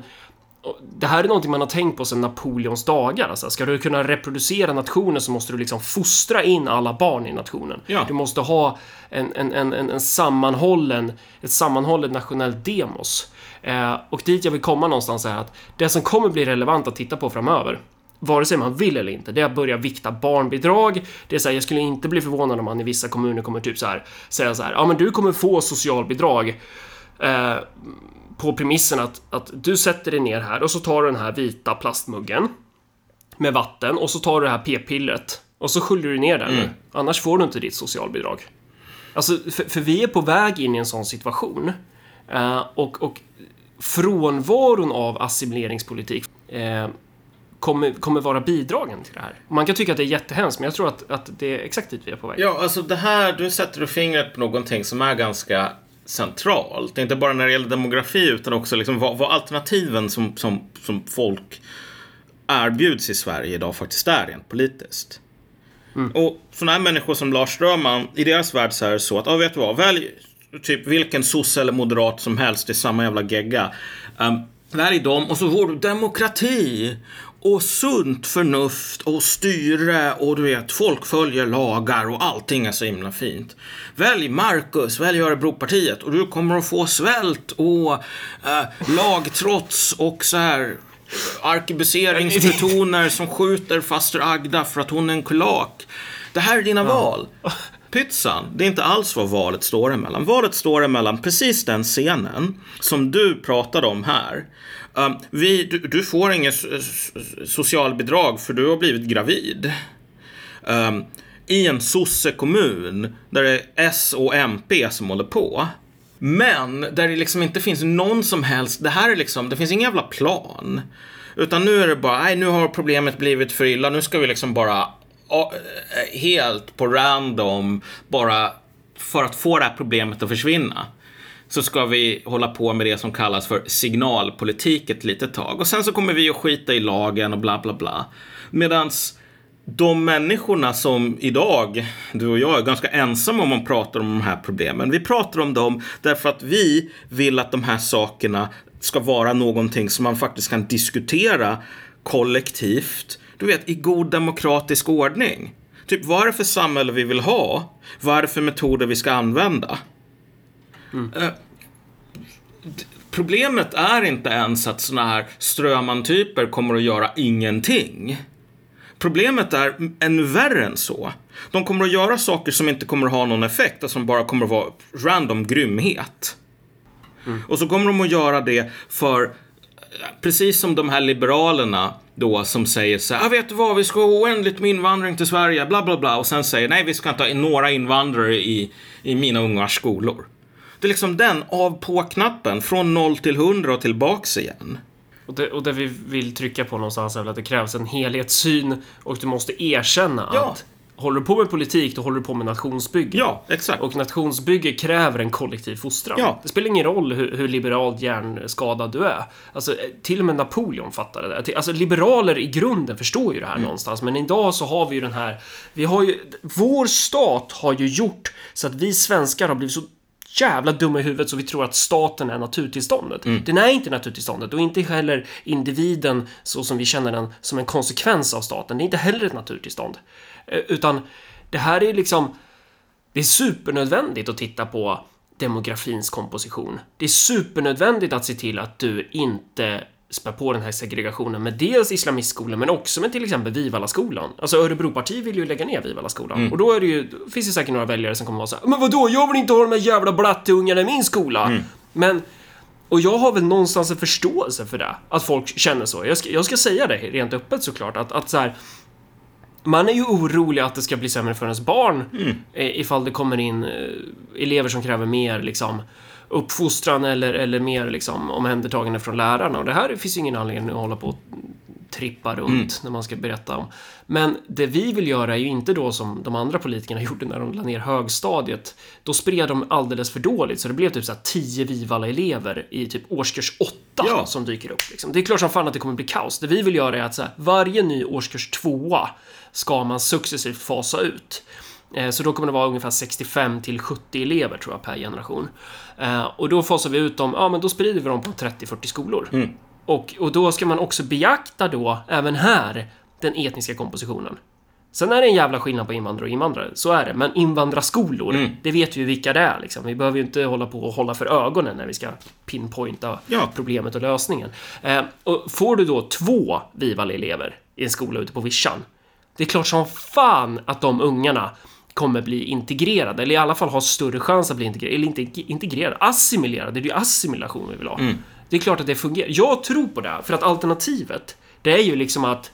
A: det här är någonting man har tänkt på sedan Napoleons dagar. Alltså, ska du kunna reproducera nationen så måste du liksom fostra in alla barn i nationen.
B: Ja.
A: Du måste ha en, en, en, en, en sammanhållen, ett sammanhållet nationellt demos. Eh, och dit jag vill komma någonstans är att det som kommer bli relevant att titta på framöver vare sig man vill eller inte, det är att börja vikta barnbidrag. Det är så här, jag skulle inte bli förvånad om man i vissa kommuner kommer typ så här säga så här, ja men du kommer få socialbidrag eh, på premissen att, att du sätter dig ner här och så tar du den här vita plastmuggen med vatten och så tar du det här p-pillret och så sköljer du ner den nu. Annars får du inte ditt socialbidrag. Alltså, för, för vi är på väg in i en sån situation. Eh, och, och frånvaron av assimileringspolitik eh, kommer, kommer vara bidragen till det här. Man kan tycka att det är jättehemskt, men jag tror att, att det är exakt dit vi är på väg.
B: Ja, alltså det här, du sätter du fingret på någonting som är ganska centralt. Inte bara när det gäller demografi utan också liksom vad, vad alternativen som, som, som folk erbjuds i Sverige idag faktiskt är rent politiskt. Mm. Och sådana här människor som Lars Strömman, i deras värld så är det så att, ja vet du vad, välj typ vilken sosse eller moderat som helst, det är samma jävla gegga. Um, välj dem och så får du demokrati och sunt förnuft och styre och du vet, folk följer lagar och allting är så himla fint. Välj Marcus, välj Örebropartiet och du kommer att få svält och äh, lagtrots och så här arkebuseringsfrutoner som skjuter faster Agda för att hon är en kulak. Det här är dina ja. val. Pytsan, det är inte alls vad valet står emellan. Valet står emellan precis den scenen som du pratade om här. Um, vi, du, du, får inget socialbidrag för du har blivit gravid. Um, I en sossekommun där det är S och MP som håller på. Men där det liksom inte finns någon som helst, det här är liksom, det finns ingen jävla plan. Utan nu är det bara, nej nu har problemet blivit för illa, nu ska vi liksom bara eh, helt på random, bara för att få det här problemet att försvinna så ska vi hålla på med det som kallas för signalpolitik ett litet tag. Och sen så kommer vi att skita i lagen och bla bla bla. Medans de människorna som idag, du och jag, är ganska ensamma om att prata om de här problemen. Vi pratar om dem därför att vi vill att de här sakerna ska vara någonting som man faktiskt kan diskutera kollektivt. Du vet, i god demokratisk ordning. Typ, vad är det för samhälle vi vill ha? Vad är det för metoder vi ska använda? Mm. Eh, problemet är inte ens att såna här strömantyper kommer att göra ingenting. Problemet är ännu värre än så. De kommer att göra saker som inte kommer att ha någon effekt alltså som bara kommer att vara random grymhet. Mm. Och så kommer de att göra det för eh, precis som de här liberalerna då som säger så här, ah, vet du vad, vi ska ha oändligt med invandring till Sverige, bla bla bla, och sen säger nej, vi ska inte ha några invandrare i, i mina ungars skolor. Det är liksom den av på-knappen från 0 till 100 och tillbaks igen.
A: Och det, och det vi vill trycka på någonstans är att det krävs en helhetssyn och du måste erkänna ja. att håller du på med politik, då håller du på med nationsbygge.
B: Ja, exakt.
A: Och nationsbygge kräver en kollektiv fostran. Ja. Det spelar ingen roll hur, hur liberalt hjärnskadad du är. Alltså, till och med Napoleon fattade det. Alltså, liberaler i grunden förstår ju det här mm. någonstans, men idag så har vi ju den här... Vi har ju... Vår stat har ju gjort så att vi svenskar har blivit så jävla dumma i huvudet så vi tror att staten är naturtillståndet. Mm. Den är inte naturtillståndet och inte heller individen så som vi känner den som en konsekvens av staten. Det är inte heller ett naturtillstånd. Eh, utan det här är liksom... Det är supernödvändigt att titta på demografins komposition. Det är supernödvändigt att se till att du inte spä på den här segregationen med dels islamistskolor men också med till exempel Vivalla-skolan. Alltså Örebropartiet vill ju lägga ner Vivalla-skolan. Mm. Och då är det ju, finns det säkert några väljare som kommer vara så här, Men vadå, jag vill inte ha de här jävla blatteungarna i min skola. Mm. Men och jag har väl någonstans en förståelse för det, att folk känner så. Jag ska, jag ska säga det rent öppet såklart, att, att så här, man är ju orolig att det ska bli sämre för ens barn mm. ifall det kommer in eh, elever som kräver mer liksom uppfostran eller, eller mer liksom omhändertagande från lärarna. Och det här finns ju ingen anledning att hålla på och trippa runt mm. när man ska berätta om. Men det vi vill göra är ju inte då som de andra politikerna [LAUGHS] gjorde när de la ner högstadiet. Då spred de alldeles för dåligt så det blev typ så här 10 Vivala-elever i typ årskurs 8 ja. som dyker upp. Liksom. Det är klart som fan att det kommer bli kaos. Det vi vill göra är att så här, varje ny årskurs 2 ska man successivt fasa ut. Eh, så då kommer det vara ungefär 65 till 70 elever tror jag per generation. Eh, och då fasar vi ut dem, ja men då sprider vi dem på 30-40 skolor. Mm. Och, och då ska man också beakta då, även här, den etniska kompositionen. Sen är det en jävla skillnad på invandrare och invandrare, så är det. Men invandrarskolor, mm. det vet vi ju vilka det är liksom. Vi behöver ju inte hålla på och hålla för ögonen när vi ska pinpointa ja. problemet och lösningen. Eh, och får du då två Vival-elever i en skola ute på vischan, det är klart som fan att de ungarna kommer bli integrerade, eller i alla fall ha större chans att bli integrerade, eller inte integrerade, assimilerade. Det är ju assimilation vi vill ha. Mm. Det är klart att det fungerar. Jag tror på det, för att alternativet, det är ju liksom att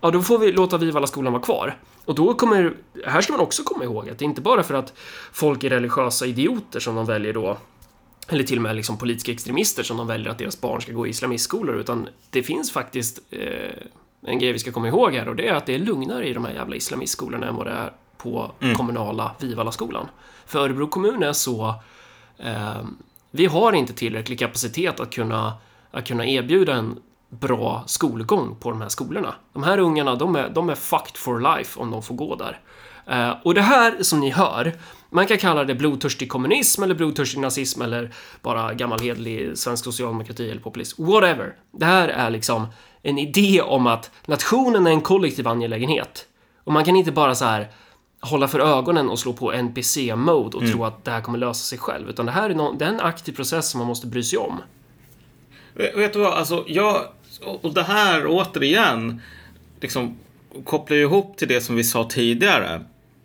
A: ja då får vi låta Vivalla-skolan vara kvar. Och då kommer, här ska man också komma ihåg att det är inte bara för att folk är religiösa idioter som de väljer då, eller till och med liksom politiska extremister som de väljer att deras barn ska gå i islamistskolor, utan det finns faktiskt eh, en grej vi ska komma ihåg här och det är att det är lugnare i de här jävla islamistskolorna än vad det är på kommunala Vivalla-skolan. För Örebro kommun är så... Eh, vi har inte tillräcklig kapacitet att kunna, att kunna erbjuda en bra skolgång på de här skolorna. De här ungarna, de är, de är fucked for life om de får gå där. Eh, och det här som ni hör, man kan kalla det blodtörstig kommunism eller blodtörstig nazism eller bara gammal hedlig svensk socialdemokrati eller populism. Whatever. Det här är liksom en idé om att nationen är en kollektiv angelägenhet. Och man kan inte bara så här hålla för ögonen och slå på NPC-mode och tro att det här kommer lösa sig själv. Utan det här är, någon, det är en aktiv process som man måste bry sig om.
B: Vet du vad, alltså jag, och och det här återigen, liksom kopplar ju ihop till det som vi sa tidigare.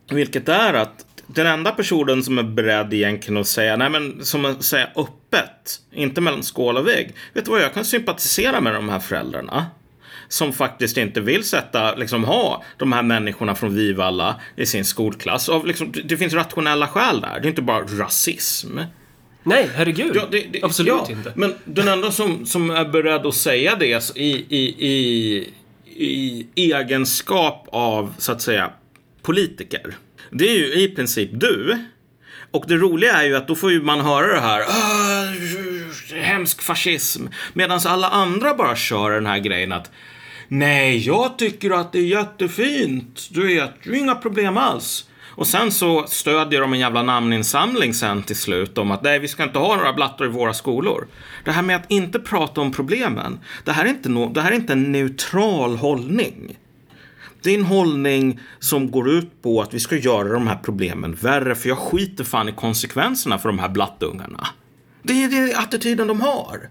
B: Vilket är att den enda personen som är beredd egentligen att säga, nej men som att säga öppet, inte mellan skål och vägg. Vet du vad, jag kan sympatisera med de här föräldrarna. Som faktiskt inte vill sätta, liksom ha de här människorna från Vivalla i sin skolklass. Av liksom, det finns rationella skäl där, det är inte bara rasism.
A: Nej, herregud.
B: Ja, det, det,
A: Absolut
B: ja,
A: inte.
B: Men den enda som, som är beredd att säga det i, i, i, i egenskap av, så att säga, politiker. Det är ju i princip du. Och det roliga är ju att då får ju man höra det här. "Ah, hemsk fascism. Medan alla andra bara kör den här grejen att Nej, jag tycker att det är jättefint. Du vet, det inga problem alls. Och sen så stödjer de en jävla namninsamling sen till slut om att nej, vi ska inte ha några blattar i våra skolor. Det här med att inte prata om problemen. Det här är inte, no, det här är inte en neutral hållning. Det är en hållning som går ut på att vi ska göra de här problemen värre, för jag skiter fan i konsekvenserna för de här blattungarna. Det är det attityden de har.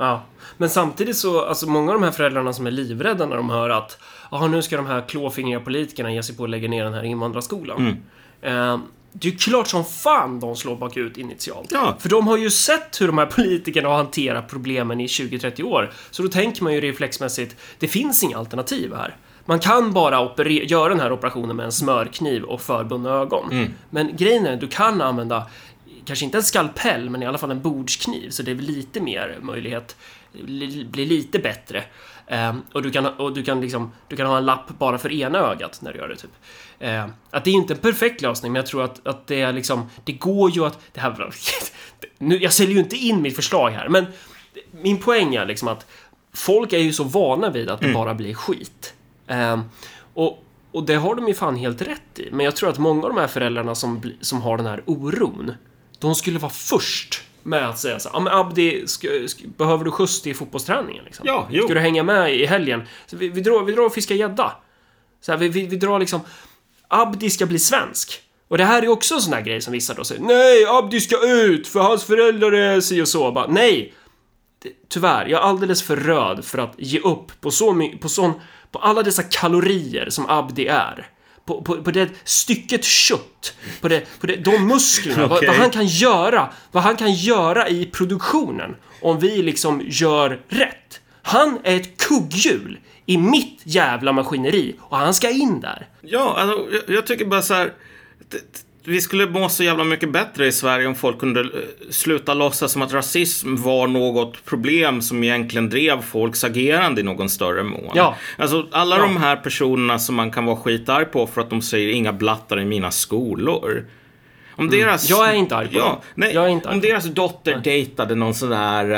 A: Ja, men samtidigt så, alltså många av de här föräldrarna som är livrädda när de hör att ja, nu ska de här klåfingriga politikerna ge sig på att lägga ner den här invandrarskolan. Eh, det är ju klart som fan de slår bakut initialt.
B: Ja.
A: För de har ju sett hur de här politikerna har hanterat problemen i 20-30 år. Så då tänker man ju reflexmässigt, det finns inga alternativ här. Man kan bara göra den här operationen med en smörkniv och förbundna ögon. Men grejen är, du kan använda kanske inte en skalpell, men i alla fall en bordskniv, så det är lite mer möjlighet, li- blir lite bättre. Ehm, och du kan, och du kan liksom, du kan ha en lapp bara för ena ögat när du gör det, typ. Ehm, att det är inte en perfekt lösning, men jag tror att, att det är liksom, det går ju att, det här, [LAUGHS] nu, jag säljer ju inte in mitt förslag här, men min poäng är liksom att folk är ju så vana vid att det bara blir skit. Ehm, och, och det har de ju fan helt rätt i. Men jag tror att många av de här föräldrarna som, som har den här oron, de skulle vara först med att säga så ja men Abdi, behöver du skjuts till fotbollsträningen? Liksom?
B: Ja, jo.
A: Ska du hänga med i helgen? Så vi, vi, drar, vi drar och fiskar gädda. Så här, vi, vi, vi drar liksom, Abdi ska bli svensk. Och det här är också en sån här grej som vissa då säger, nej, Abdi ska ut för hans föräldrar är si och så. Bara, nej, tyvärr, jag är alldeles för röd för att ge upp på så my- på sån, på alla dessa kalorier som Abdi är. På, på, på det stycket kött, på, det, på det, de musklerna, vad,
B: Okej.
A: vad han kan göra, vad han kan göra i produktionen om vi liksom gör rätt. Han är ett kugghjul i mitt jävla maskineri och han ska in där.
B: Ja, alltså, jag, jag tycker bara så här. det- Vi skulle må så jävla mycket bättre i Sverige om folk kunde eh, sluta låtsas som att rasism var något problem som egentligen drev folks agerande i någon större mån.
A: Ja.
B: Alltså alla
A: Ja.
B: de här personerna som man kan vara skitarg på för att de säger inga blattar i mina skolor. Om deras...
A: Mm. Jag är inte arg på
B: ja,
A: dem.
B: nej,
A: Jag är inte arg
B: Om deras dotter dejtade någon sån där,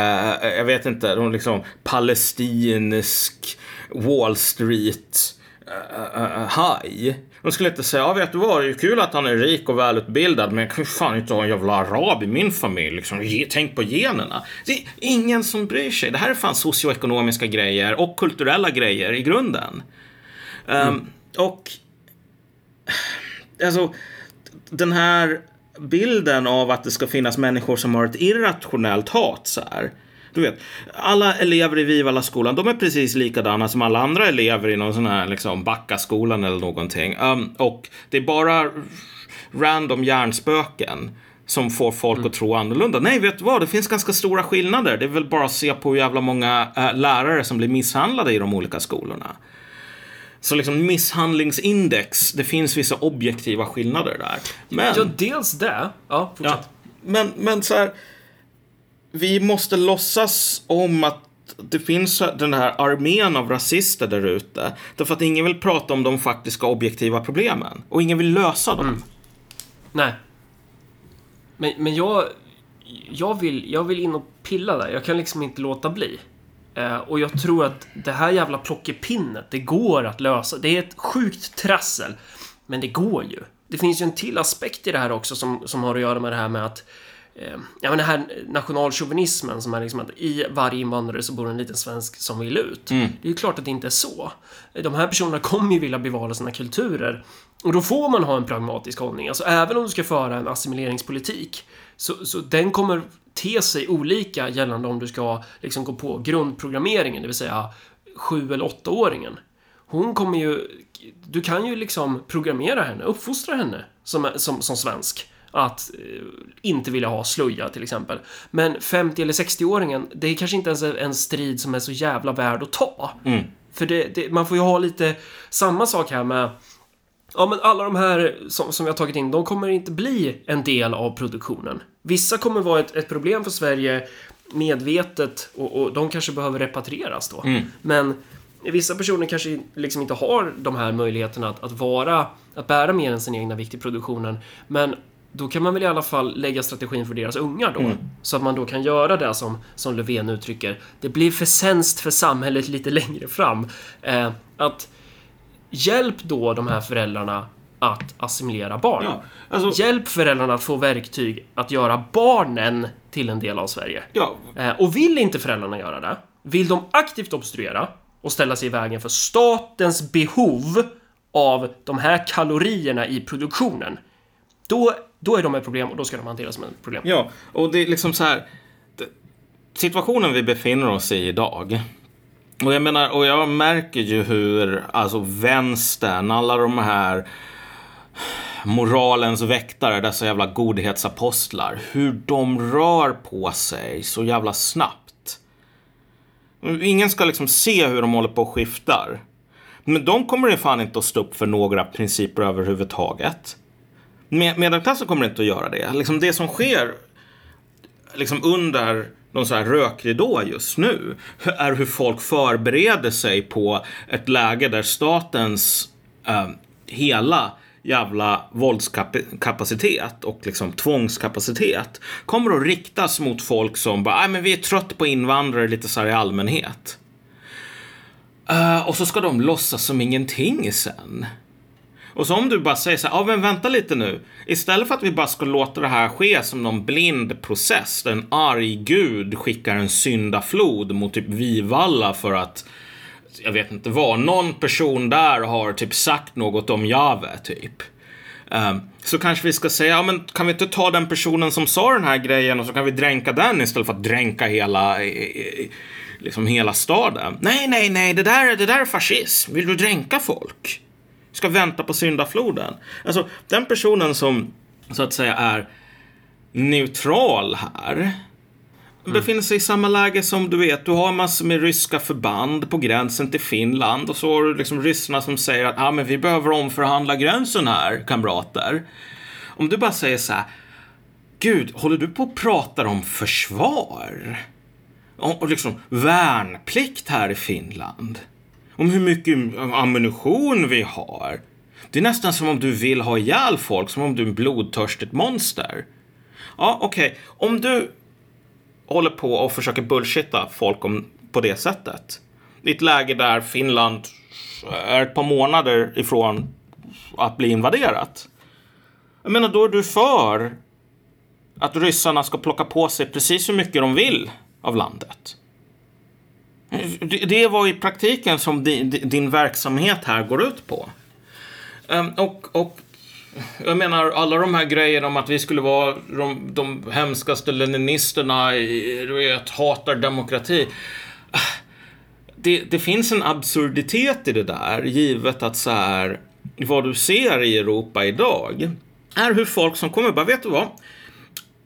B: eh, jag vet inte, någon liksom palestinsk Wall Street uh, uh, haj. De skulle inte säga, ja vet du vad, det är kul att han är rik och välutbildad, men jag kan ju fan inte ha en jävla arab i min familj. Liksom. Tänk på generna. Det är ingen som bryr sig. Det här är fan socioekonomiska grejer och kulturella grejer i grunden. Um, Och alltså, den här bilden av att det ska finnas människor som har ett irrationellt hat så här. Du vet, alla elever i Vivalla-skolan, de är precis likadana som alla andra elever i någon sån här liksom Backaskolan eller någonting. Um, och det är bara random hjärnspöken som får folk att tro annorlunda. Nej, vet du vad? Det finns ganska stora skillnader. Det är väl bara att se på hur jävla många äh, lärare som blir misshandlade i de olika skolorna. Så liksom misshandlingsindex, det finns vissa objektiva skillnader där. Men,
A: Ja, dels det. Ja, fortsätt.
B: ja, men, men så här, vi måste låtsas om att det finns den här armén av rasister där ute. Därför att ingen vill prata om de faktiska objektiva problemen. Och ingen vill lösa dem. Mm.
A: Nej. Men, men jag, jag, vill, jag vill in och pilla där. Jag kan liksom inte låta bli. Eh, och jag tror att det här jävla plockepinnet, det går att lösa. Det är ett sjukt trassel. Men det går ju. Det finns ju en till aspekt i det här också som, som har att göra med det här med att eh, Ja men den här nationalchauvinismen som är liksom att i varje invandrare så bor en liten svensk som vill ut. Det är ju klart att det inte är så. De här personerna kommer ju vilja bevara sina kulturer. Och då får man ha en pragmatisk hållning. Alltså även om du ska föra en assimileringspolitik så, så den kommer te sig olika gällande om du ska liksom gå på grundprogrammeringen, det vill säga sju eller åttaåringen. Hon kommer ju... Du kan ju liksom programmera henne, uppfostra henne som, som, som svensk. Att eh, inte vilja ha slöja till exempel. Men 50 eller 60-åringen, det är kanske inte ens en strid som är så jävla värd att ta. För det, det, man får ju ha lite samma sak här med Ja, men alla de här som, som har tagit in, de kommer inte bli en del av produktionen. Vissa kommer vara ett, ett problem för Sverige medvetet och, och de kanske behöver repatrieras då. Men vissa personer kanske liksom inte har de här möjligheterna att, att vara, att bära mer än sin egna vikt i produktionen. Men då kan man väl i alla fall lägga strategin för deras ungar då. Så att man då kan göra det som, som Löfven uttrycker. Det blir förtjänst för samhället lite längre fram. Eh, att Hjälp då de här föräldrarna att assimilera barnen.
B: Ja, alltså-
A: Hjälp föräldrarna att få verktyg att göra barnen till en del av Sverige.
B: Ja,
A: Eh, och vill inte föräldrarna göra det, vill de aktivt obstruera och ställa sig i vägen för statens behov av de här kalorierna i produktionen, då, då är de ett problem och då ska de hanteras som ett problem.
B: Ja, och det är liksom så här. Situationen vi befinner oss i idag. Och jag menar, och jag märker ju hur, alltså vänstern, alla de här moralens väktare, dessa jävla godhetsapostlar, hur de rör på sig så jävla snabbt. Ingen ska liksom se hur de håller på och skiftar. Men de kommer ju fan inte att stå upp för några principer överhuvudtaget. Med, medelklassen kommer inte att göra det. Liksom det som sker liksom under någon så här rökridå just nu är hur folk förbereder sig på ett läge där statens eh, hela jävla våldskapacitet och liksom tvångskapacitet kommer att riktas mot folk som bara, men vi är trött på invandrare lite så här i allmänhet. Uh, och så ska de låtsas som ingenting sen. Och så om du bara säger så här, ja men vänta lite nu. Istället för att vi bara ska låta det här ske som någon blind process, där en arg gud skickar en syndaflod mot typ Vivalla för att, jag vet inte vad, någon person där har typ sagt något om Jave, typ. Ehm, så kanske vi ska säga, ja men kan vi inte ta den personen som sa den här grejen och så kan vi dränka den istället för att dränka hela, liksom hela staden. Nej, nej, nej, det där, det där är fascism. Vill du dränka folk? Ska vänta på syndafloden. Alltså, den personen som så att säga är neutral här befinner sig i samma läge som du vet, du har massor med ryska förband på gränsen till Finland och så har du liksom ryssarna som säger att ah, men vi behöver omförhandla gränsen här, kamrater. Om du bara säger så här, Gud, håller du på och pratar om försvar? Och, och liksom värnplikt här i Finland? Om hur mycket ammunition vi har? Det är nästan som om du vill ha ihjäl folk, som om du är en blodtörstigt monster. Ja, okej. Om du håller på och försöker bullshitta folk om, på det sättet. I ett läge där Finland är ett par månader ifrån att bli invaderat. Jag menar, då är du för att ryssarna ska plocka på sig precis hur mycket de vill av landet. Det- var i praktiken som din, verksamhet här går ut på. Ehm, och, och jag menar, alla de här grejerna om att vi skulle vara de, de hemskaste leninisterna, du vet, hatar demokrati. Det, det finns en absurditet i det där, givet att så här, vad du ser i Europa idag är hur folk som kommer bara, vet du vad?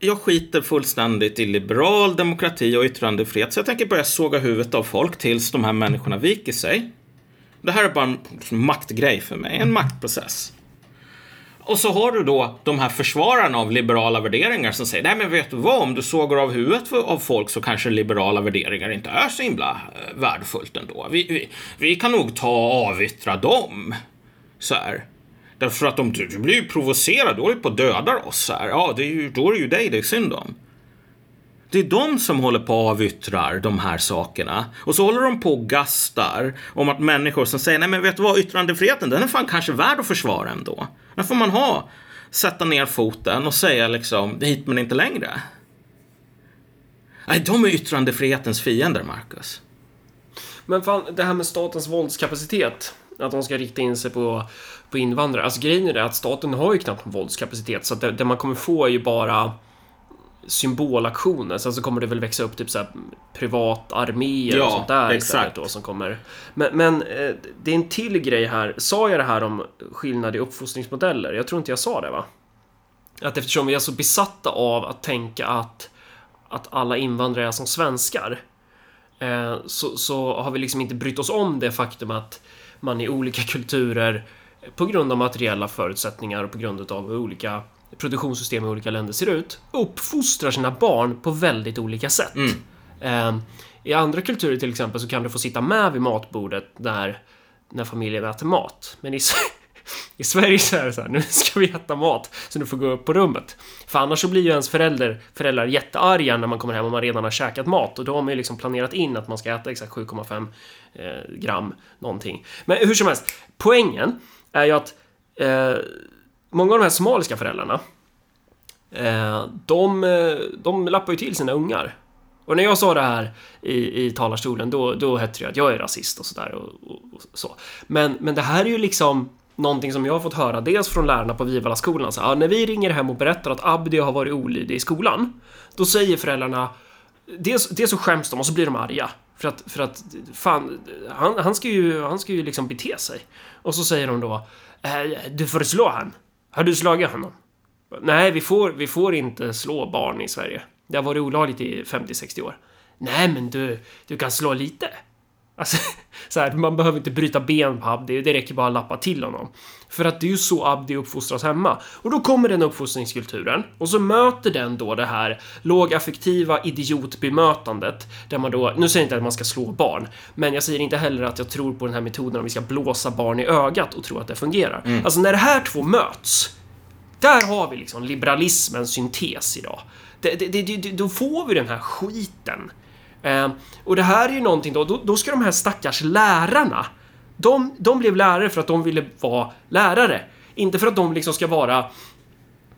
B: Jag skiter fullständigt i liberal demokrati och yttrandefrihet, så jag tänker börja såga huvudet av folk tills de här människorna viker sig. Det här är bara en maktgrej för mig, en maktprocess. Och så har du då de här försvararna av liberala värderingar som säger, nej men vet du vad, om du sågar av huvudet av folk så kanske liberala värderingar inte är så himla eh, värdefullt ändå. Vi, vi, vi kan nog ta och avyttra dem. Så här. Därför att om du, du blir ju provocerad, då är du på att döda oss. Här. Ja, det är ju, då är det ju dig det är synd om. Det är de som håller på och avyttrar de här sakerna. Och så håller de på och gastar om att människor som säger nej men vet du vad, yttrandefriheten den är fan kanske värd att försvara ändå. Den får man ha. Sätta ner foten och säga liksom hit men inte längre. Nej, de är yttrandefrihetens fiender, Marcus.
A: Men fan, det här med statens våldskapacitet. Att de ska rikta in sig på, på invandrare. Alltså grejen är det att staten har ju knappt någon våldskapacitet. Så att det, det man kommer få är ju bara symbolaktioner. Sen så kommer det väl växa upp typ så här privatarméer
B: Ja,
A: och sånt där
B: exakt.
A: istället då som kommer. Men, men eh, det är en till grej här. Sa jag det här om skillnad i uppfostringsmodeller? Jag tror inte jag sa det va? Att eftersom vi är så besatta av att tänka att, att alla invandrare är som svenskar eh, så, så har vi liksom inte brytt oss om det faktum att man i olika kulturer på grund av materiella förutsättningar och på grund av hur olika produktionssystem i olika länder ser ut uppfostrar sina barn på väldigt olika sätt. Eh, I andra kulturer till exempel så kan du få sitta med vid matbordet när, när familjen äter mat. Men i, [LAUGHS] i Sverige så är det så här, nu ska vi äta mat så du får gå upp på rummet. För annars så blir ju ens förälder, föräldrar jättearga när man kommer hem och man redan har käkat mat och då har man ju liksom planerat in att man ska äta exakt 7,5 eh, gram någonting. Men hur som helst, poängen är ju att eh, många av de här somaliska föräldrarna eh, de, eh, de lappar ju till sina ungar. Och när jag sa det här i, i talarstolen då, då hette det att jag är rasist och sådär och, och, och så. Men, men det här är ju liksom någonting som jag har fått höra dels från lärarna på Vivalla-skolan. Så, ja, när vi ringer hem och berättar att Abdi har varit olydig i skolan, då säger föräldrarna dels, dels så skäms de och så blir de arga. För att, för att fan, han, han ska ju, han ska ju liksom bete sig. Och så säger de då, eh, du får slå han. Har du slagit honom? Nej, vi får, vi får inte slå barn i Sverige. Det har varit olagligt i 50-60 år. Nej, men du, du kan slå lite. Alltså, [LAUGHS] så här, man behöver inte bryta ben på Abdi, det räcker bara att lappa till honom. För att det är ju så Abdi uppfostras hemma. Och då kommer den uppfostringskulturen och så möter den då det här lågaffektiva idiotbemötandet där man då, nu säger jag inte att man ska slå barn, men jag säger inte heller att jag tror på den här metoden om vi ska blåsa barn i ögat och tro att det fungerar. Alltså när det här två möts, där har vi liksom liberalismens syntes idag. Det, det, det, då får vi den här skiten. Eh, och det här är ju någonting då, då, då ska de här stackars lärarna, de, de blev lärare för att de ville vara lärare. Inte för att de liksom ska vara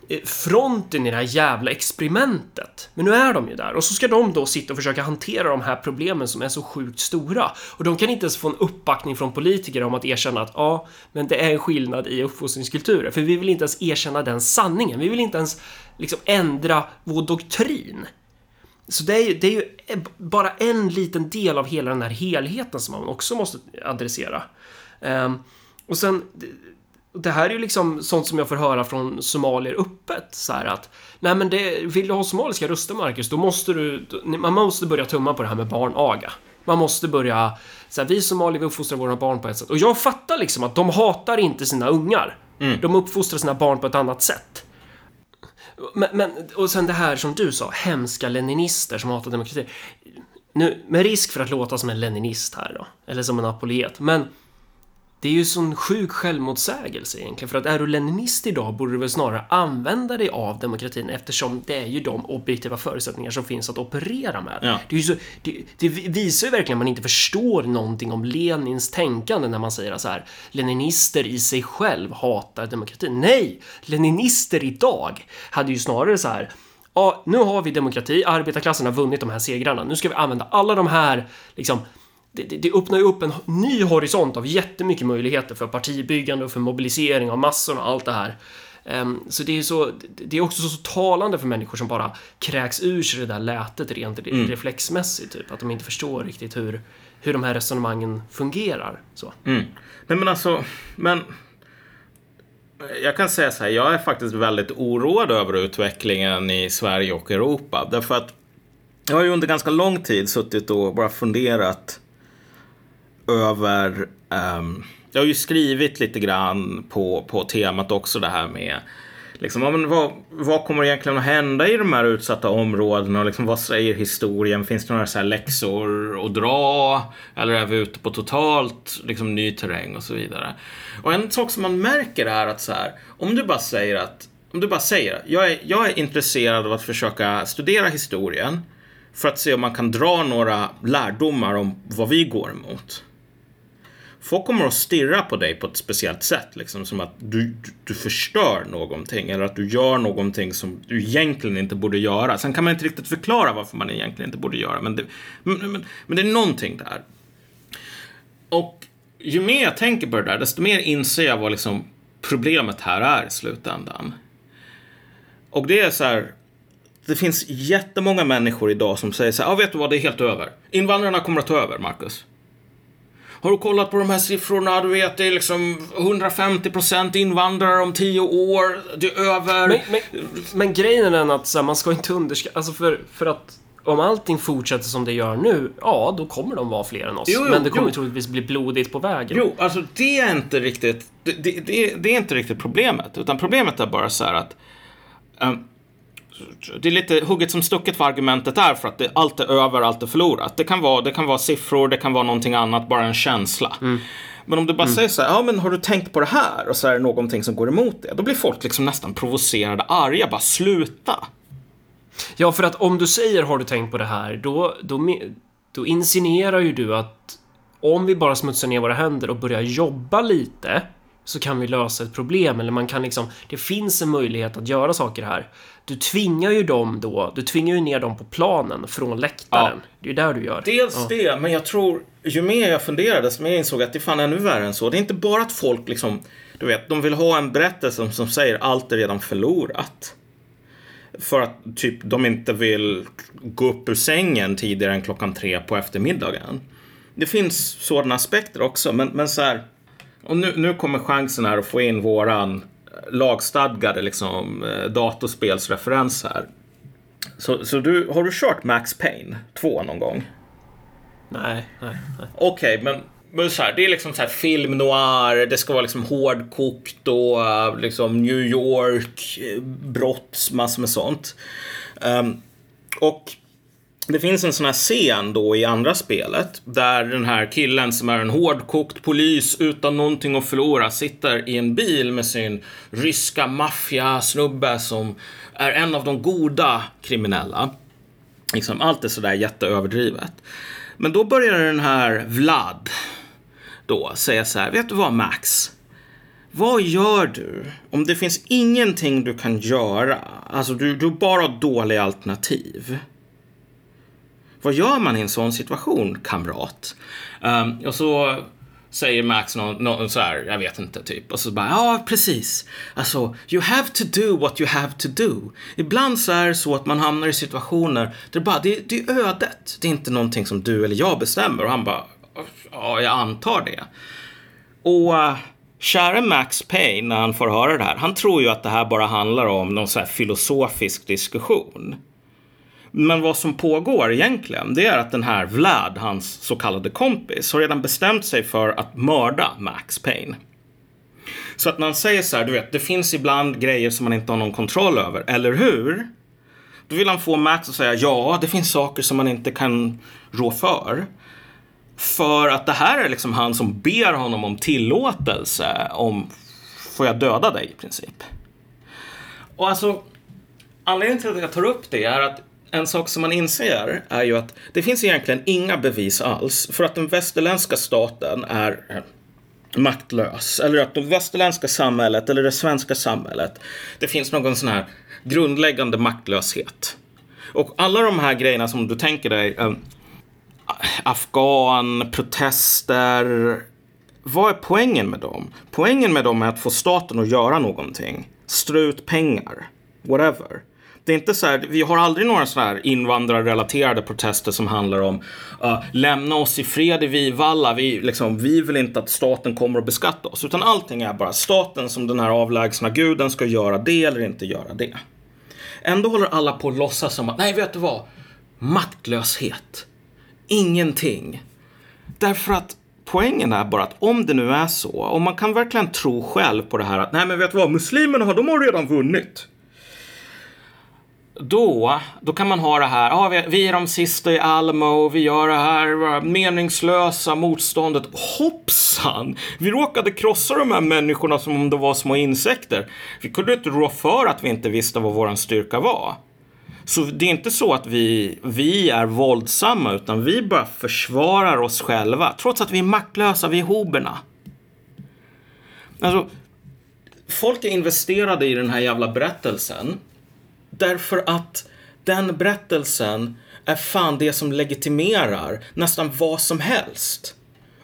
A: eh, fronten i det här jävla experimentet. Men nu är de ju där och så ska de då sitta och försöka hantera de här problemen som är så sjukt stora. Och de kan inte ens få en uppbackning från politiker om att erkänna att ja, men det är en skillnad i uppfostringskulturer. För vi vill inte ens erkänna den sanningen. Vi vill inte ens liksom ändra vår doktrin. Så det är, ju, det är ju bara en liten del av hela den här helheten som man också måste adressera. Ehm, och sen, det- här är ju liksom sånt som jag får höra från somalier öppet. Så här att, nej men det, vill du ha somaliska röster Marcus, då måste du, man måste börja tumma på det här med barnaga. Man måste börja, så här, vi somalier vi uppfostrar våra barn på ett sätt. Och jag fattar liksom att de hatar inte sina ungar. De uppfostrar sina barn på ett annat sätt. Men, men, och sen det här som du sa, hemska leninister som hatar demokrati. Nu, med risk för att låta som en leninist här då, eller som en apologet, men det är ju sån sjuk självmotsägelse egentligen, för att är du leninist idag borde du väl snarare använda dig av demokratin eftersom det är ju de objektiva förutsättningar som finns att operera med.
B: Ja.
A: Det, så, det, det visar ju verkligen att man inte förstår någonting om Lenins tänkande när man säger så här, leninister i sig själv hatar demokratin. Nej! Leninister idag hade ju snarare så här, ja, nu har vi demokrati, arbetarklassen har vunnit de här segrarna, nu ska vi använda alla de här, liksom, det, det, det öppnar ju upp en ny horisont av jättemycket möjligheter för partibyggande och för mobilisering av massorna och allt det här. Ehm, så det är, så, det- är också så talande för människor som bara kräks ur sig det där lätet rent re- reflexmässigt, typ. Att de inte förstår riktigt hur, hur de här resonemangen fungerar. Så.
B: Nej men alltså, men... Jag kan säga så här, jag är faktiskt väldigt oroad över utvecklingen i Sverige och Europa. Därför att jag har ju under ganska lång tid suttit och bara funderat över Um, jag har ju skrivit lite grann på, på temat också det här med Liksom, ja, men vad, vad kommer egentligen att hända i de här utsatta områdena? Och liksom, vad säger historien? Finns det några så här läxor att dra? Eller är vi ute på totalt liksom, ny terräng och så vidare? Och en sak som man märker är att så här, om du bara säger att om du bara säger jag är, jag är intresserad av att försöka studera historien för att se om man kan dra några lärdomar om vad vi går emot folk kommer att stirra på dig på ett speciellt sätt. Liksom, som att du, du, förstör någonting eller att du gör någonting som du egentligen inte borde göra. Sen kan man inte riktigt förklara varför man egentligen inte borde göra, men det, men, men, men det är någonting där. Och ju mer jag tänker på det där, desto mer inser jag vad liksom problemet här är i slutändan. Och det är så här, det finns jättemånga människor idag som säger så här, ja ah, vet du vad, det är helt över. Invandrarna kommer att ta över, Marcus. Har du kollat på de här siffrorna? Du vet, det är liksom 150% invandrare om 10 år. Det är över...
A: Men, men, men grejen är den att så här, man ska inte underskatta... Alltså för, för att om allting fortsätter som det gör nu, ja, då kommer de vara fler än oss. Jo, jo, men det kommer jo. troligtvis bli blodigt på vägen.
B: Jo, alltså det är inte riktigt... Det, det, det, är inte riktigt problemet. Utan problemet är bara så här att... Um, det är lite hugget som stucket vad argumentet är för att det, allt är över, allt är förlorat. Det kan, vara, det kan vara siffror, det kan vara någonting annat, bara en känsla. Mm. Men om du bara mm. säger så här, ja men har du tänkt på det här? Och så är det någonting som går emot det. Då blir folk liksom nästan provocerade, arga, bara sluta.
A: Ja, för att om du säger har du tänkt på det här, då, då, då insinuerar ju du att om vi bara smutsar ner våra händer och börjar jobba lite så kan vi lösa ett problem eller man kan liksom, det finns en möjlighet att göra saker här. Du tvingar ju dem då, du tvingar ju ner dem på planen från läktaren. Ja. Det är ju där du gör.
B: Dels ja. det, men jag tror, ju mer jag funderade, desto mer insåg att det är fan ännu värre än så. Det är inte bara att folk liksom, du vet, de vill ha en berättelse som, som säger allt är redan förlorat. För att typ de inte vill gå upp ur sängen tidigare än klockan tre på eftermiddagen. Det finns sådana aspekter också, men, men så här och nu, nu kommer chansen här att få in våran lagstadgade liksom, eh, datorspelsreferens här. Så, så du, har du kört Max Payne 2 någon gång?
A: Nej, nej, nej.
B: Okej, okay, men, men så här, det är liksom så här film noir, det ska vara liksom hårdkokt och eh, liksom New York, eh, brott, massor med sånt. Um, och det finns en sån här scen då i andra spelet där den här killen som är en hårdkokt polis utan någonting att förlora sitter i en bil med sin ryska maffiasnubbe som är en av de goda kriminella. Liksom, allt är sådär jätteöverdrivet. Men då börjar den här Vlad då säga så här, vet du vad Max? Vad gör du om det finns ingenting du kan göra? Alltså du, du bara har dåliga alternativ. Vad gör man i en sån situation, kamrat? Um, och så säger Max någon, någon så här, jag vet inte, typ. Och så bara, ja, precis. Alltså, you have to do what you have to do. Ibland så är det så att man hamnar i situationer där det bara, det, det är ödet. Det är inte någonting som du eller jag bestämmer. Och han bara, ja, jag antar det. Och eh, uh, kära Max Payne, när han får höra det här, han tror ju att det här bara handlar om någon så här filosofisk diskussion. Men vad som pågår egentligen, det är att den här Vlad, hans så kallade kompis, har redan bestämt sig för att mörda Max Payne. Så att när han säger så här, du vet, det finns ibland grejer som man inte har någon kontroll över, eller hur? Då vill han få Max att säga, ja, det finns saker som man inte kan rå för. För att det här är liksom han som ber honom om tillåtelse om, får jag döda dig i princip? Och alltså, anledningen till att jag tar upp det är att en sak som man inser är ju att det finns egentligen inga bevis alls för att den västerländska staten är eh, maktlös. Eller att det västerländska samhället eller det svenska samhället, det finns någon sån här grundläggande maktlöshet. Och alla de här grejerna som du tänker dig, äh, afghan, protester, vad är poängen med dem? Poängen med dem är att få staten att göra någonting. Strö ut pengar. Whatever. Det är inte så här, vi har aldrig några sådana här invandrarrelaterade protester som handlar om uh, lämna oss i fred i Vivalla, vi, liksom, vi vill inte att staten kommer att beskatta oss. Utan allting är bara staten som den här avlägsna guden ska göra det eller inte göra det. Ändå håller alla på att låtsas som att, nej vet du vad? Maktlöshet. Ingenting. Därför att poängen är bara att om det nu är så, och man kan verkligen tro själv på det här att nej men vet du vad, muslimerna de har redan vunnit. Då, då kan man ha det här, ah, vi, vi är de sista i Almo, vi gör det här meningslösa motståndet. Hoppsan! Vi råkade krossa de här människorna som om de var små insekter. Vi kunde inte rå för att vi inte visste vad vår styrka var. Så det är inte så att vi, vi är våldsamma, utan vi bara försvarar oss själva. Trots att vi är maktlösa, vi är hoberna. Alltså, folk är investerade i den här jävla berättelsen. Därför att den berättelsen är fan det som legitimerar nästan vad som helst.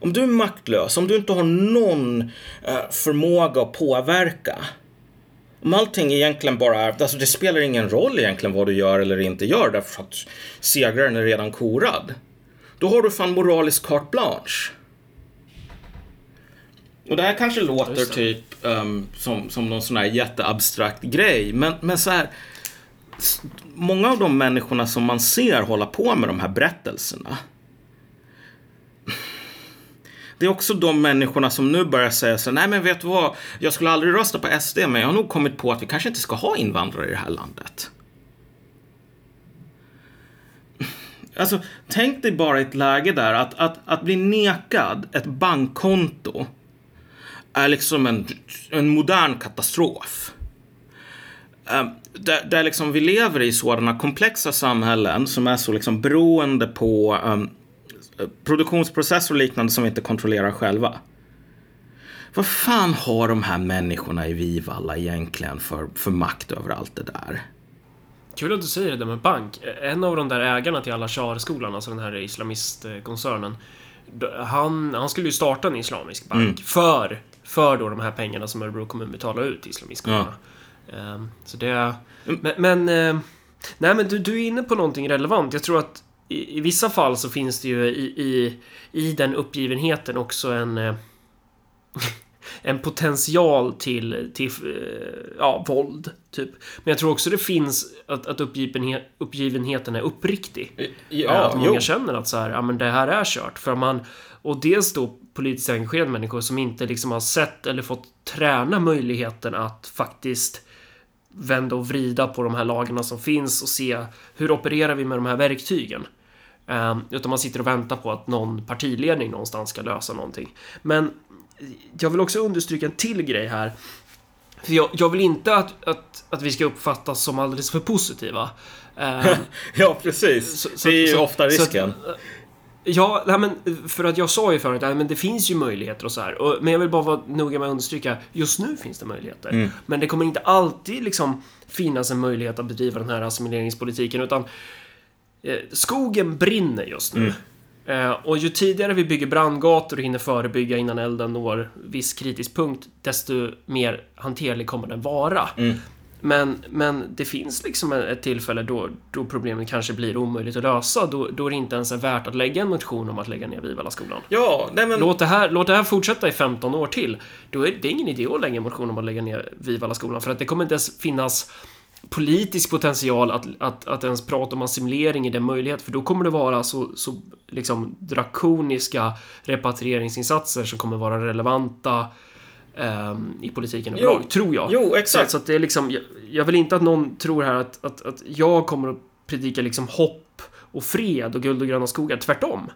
B: Om du är maktlös, om du inte har någon eh, förmåga att påverka om allting egentligen bara är, alltså det spelar ingen roll egentligen vad du gör eller inte gör därför att segraren är redan korad. Då har du fan moralisk carte blanche. Och det här kanske låter typ um, som, som någon sån här jätteabstrakt grej, men, men så här. Många av de människorna som man ser hålla på med de här berättelserna det är också de människorna som nu börjar säga så nej men vet du vad, jag skulle aldrig rösta på SD, men jag har nog kommit på att vi kanske inte ska ha invandrare i det här landet. Alltså, tänk dig bara ett läge där att, att, att bli nekad ett bankkonto är liksom en, en modern katastrof. Um, där, där liksom vi lever i sådana komplexa samhällen som är så liksom beroende på um, produktionsprocesser och liknande som vi inte kontrollerar själva. Vad fan har de här människorna i Vivalla egentligen för, för makt över allt det där?
A: Kul att du säger det där med bank. En av de där ägarna till alla Shar-skolan, alltså den här islamistkoncernen. Han, han skulle ju starta en islamisk bank mm. för, för då de här pengarna som Örebro kommun betalar ut till islamistskolorna. Ja. Um, så det... Mm. Men... men uh, nej men du, du är inne på någonting relevant. Jag tror att i, i, vissa fall så finns det ju i, i, i den uppgivenheten också en eh, [LAUGHS] en potential till, till eh, ja, våld, typ. Men jag tror också det finns att, att uppgivenhet, uppgivenheten är uppriktig. Ja, att många jo. känner att så här, ja men det här är kört. För man, och dels då politiskt engagerade människor som inte liksom har sett eller fått träna möjligheten att faktiskt vända och vrida på de här lagarna som finns och se hur opererar vi med de här verktygen. Um, utan man sitter och väntar på att någon partiledning någonstans ska lösa någonting. Men jag vill också understryka en till grej här. För jag, jag vill inte att, att, att vi ska uppfattas som alldeles för positiva.
B: Um, [LAUGHS] ja, precis. Så, så, det är ju så, ofta risken. Att,
A: Ja, nej, men för att jag sa ju förut att det finns ju möjligheter och så här. Och, men jag vill bara vara noga med att understryka, just nu finns det möjligheter. Mm. Men det kommer inte alltid liksom finnas en möjlighet att bedriva den här assimileringspolitiken, utan eh, skogen brinner just nu. Mm. Eh, och ju tidigare vi bygger brandgator och hinner förebygga innan elden når viss kritisk punkt, desto mer hanterlig kommer den vara. Mm. Men, men det finns liksom ett tillfälle då, då problemet kanske blir omöjligt att lösa. Då, då är det inte ens är värt att lägga en motion om att lägga ner Vivalla-skolan.
B: Ja, nej men...
A: låt, det här, låt det här fortsätta i 15 år till. Då är det ingen idé att lägga en motion om att lägga ner Vivalla-skolan. För att det kommer inte ens finnas politisk potential att, att, att ens prata om assimilering i den möjlighet, för då kommer det vara så, så liksom drakoniska repatrieringsinsatser som kommer vara relevanta i politiken överlag, tror jag.
B: Jo, exakt.
A: Så, så att det är liksom, jag, jag, vill inte att någon tror här att, att, att jag kommer att predika liksom hopp och fred och guld och gröna skogar, tvärtom.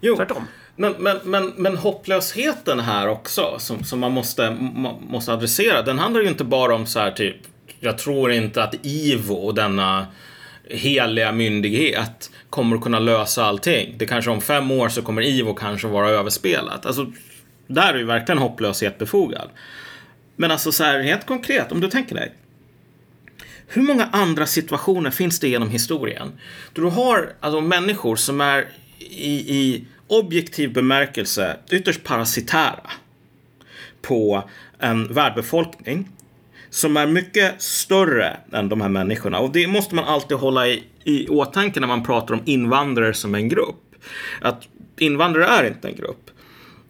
B: Jo, tvärtom. Men, men, men, men hopplösheten här också, som, som man måste, måste adressera, den handlar ju inte bara om så här typ, jag tror inte att IVO, denna heliga myndighet kommer att kunna lösa allting. Det kanske om fem år så kommer IVO kanske vara överspelat. Alltså, där är ju verkligen hopplöshet befogad. Men alltså så här helt konkret, om du tänker dig. Hur många andra situationer finns det genom historien? Då du har alltså människor som är i, i objektiv bemärkelse ytterst parasitära på en världbefolkning som är mycket större än de här människorna. Och det måste man alltid hålla i, i åtanke när man pratar om invandrare som en grupp. Att invandrare är inte en grupp.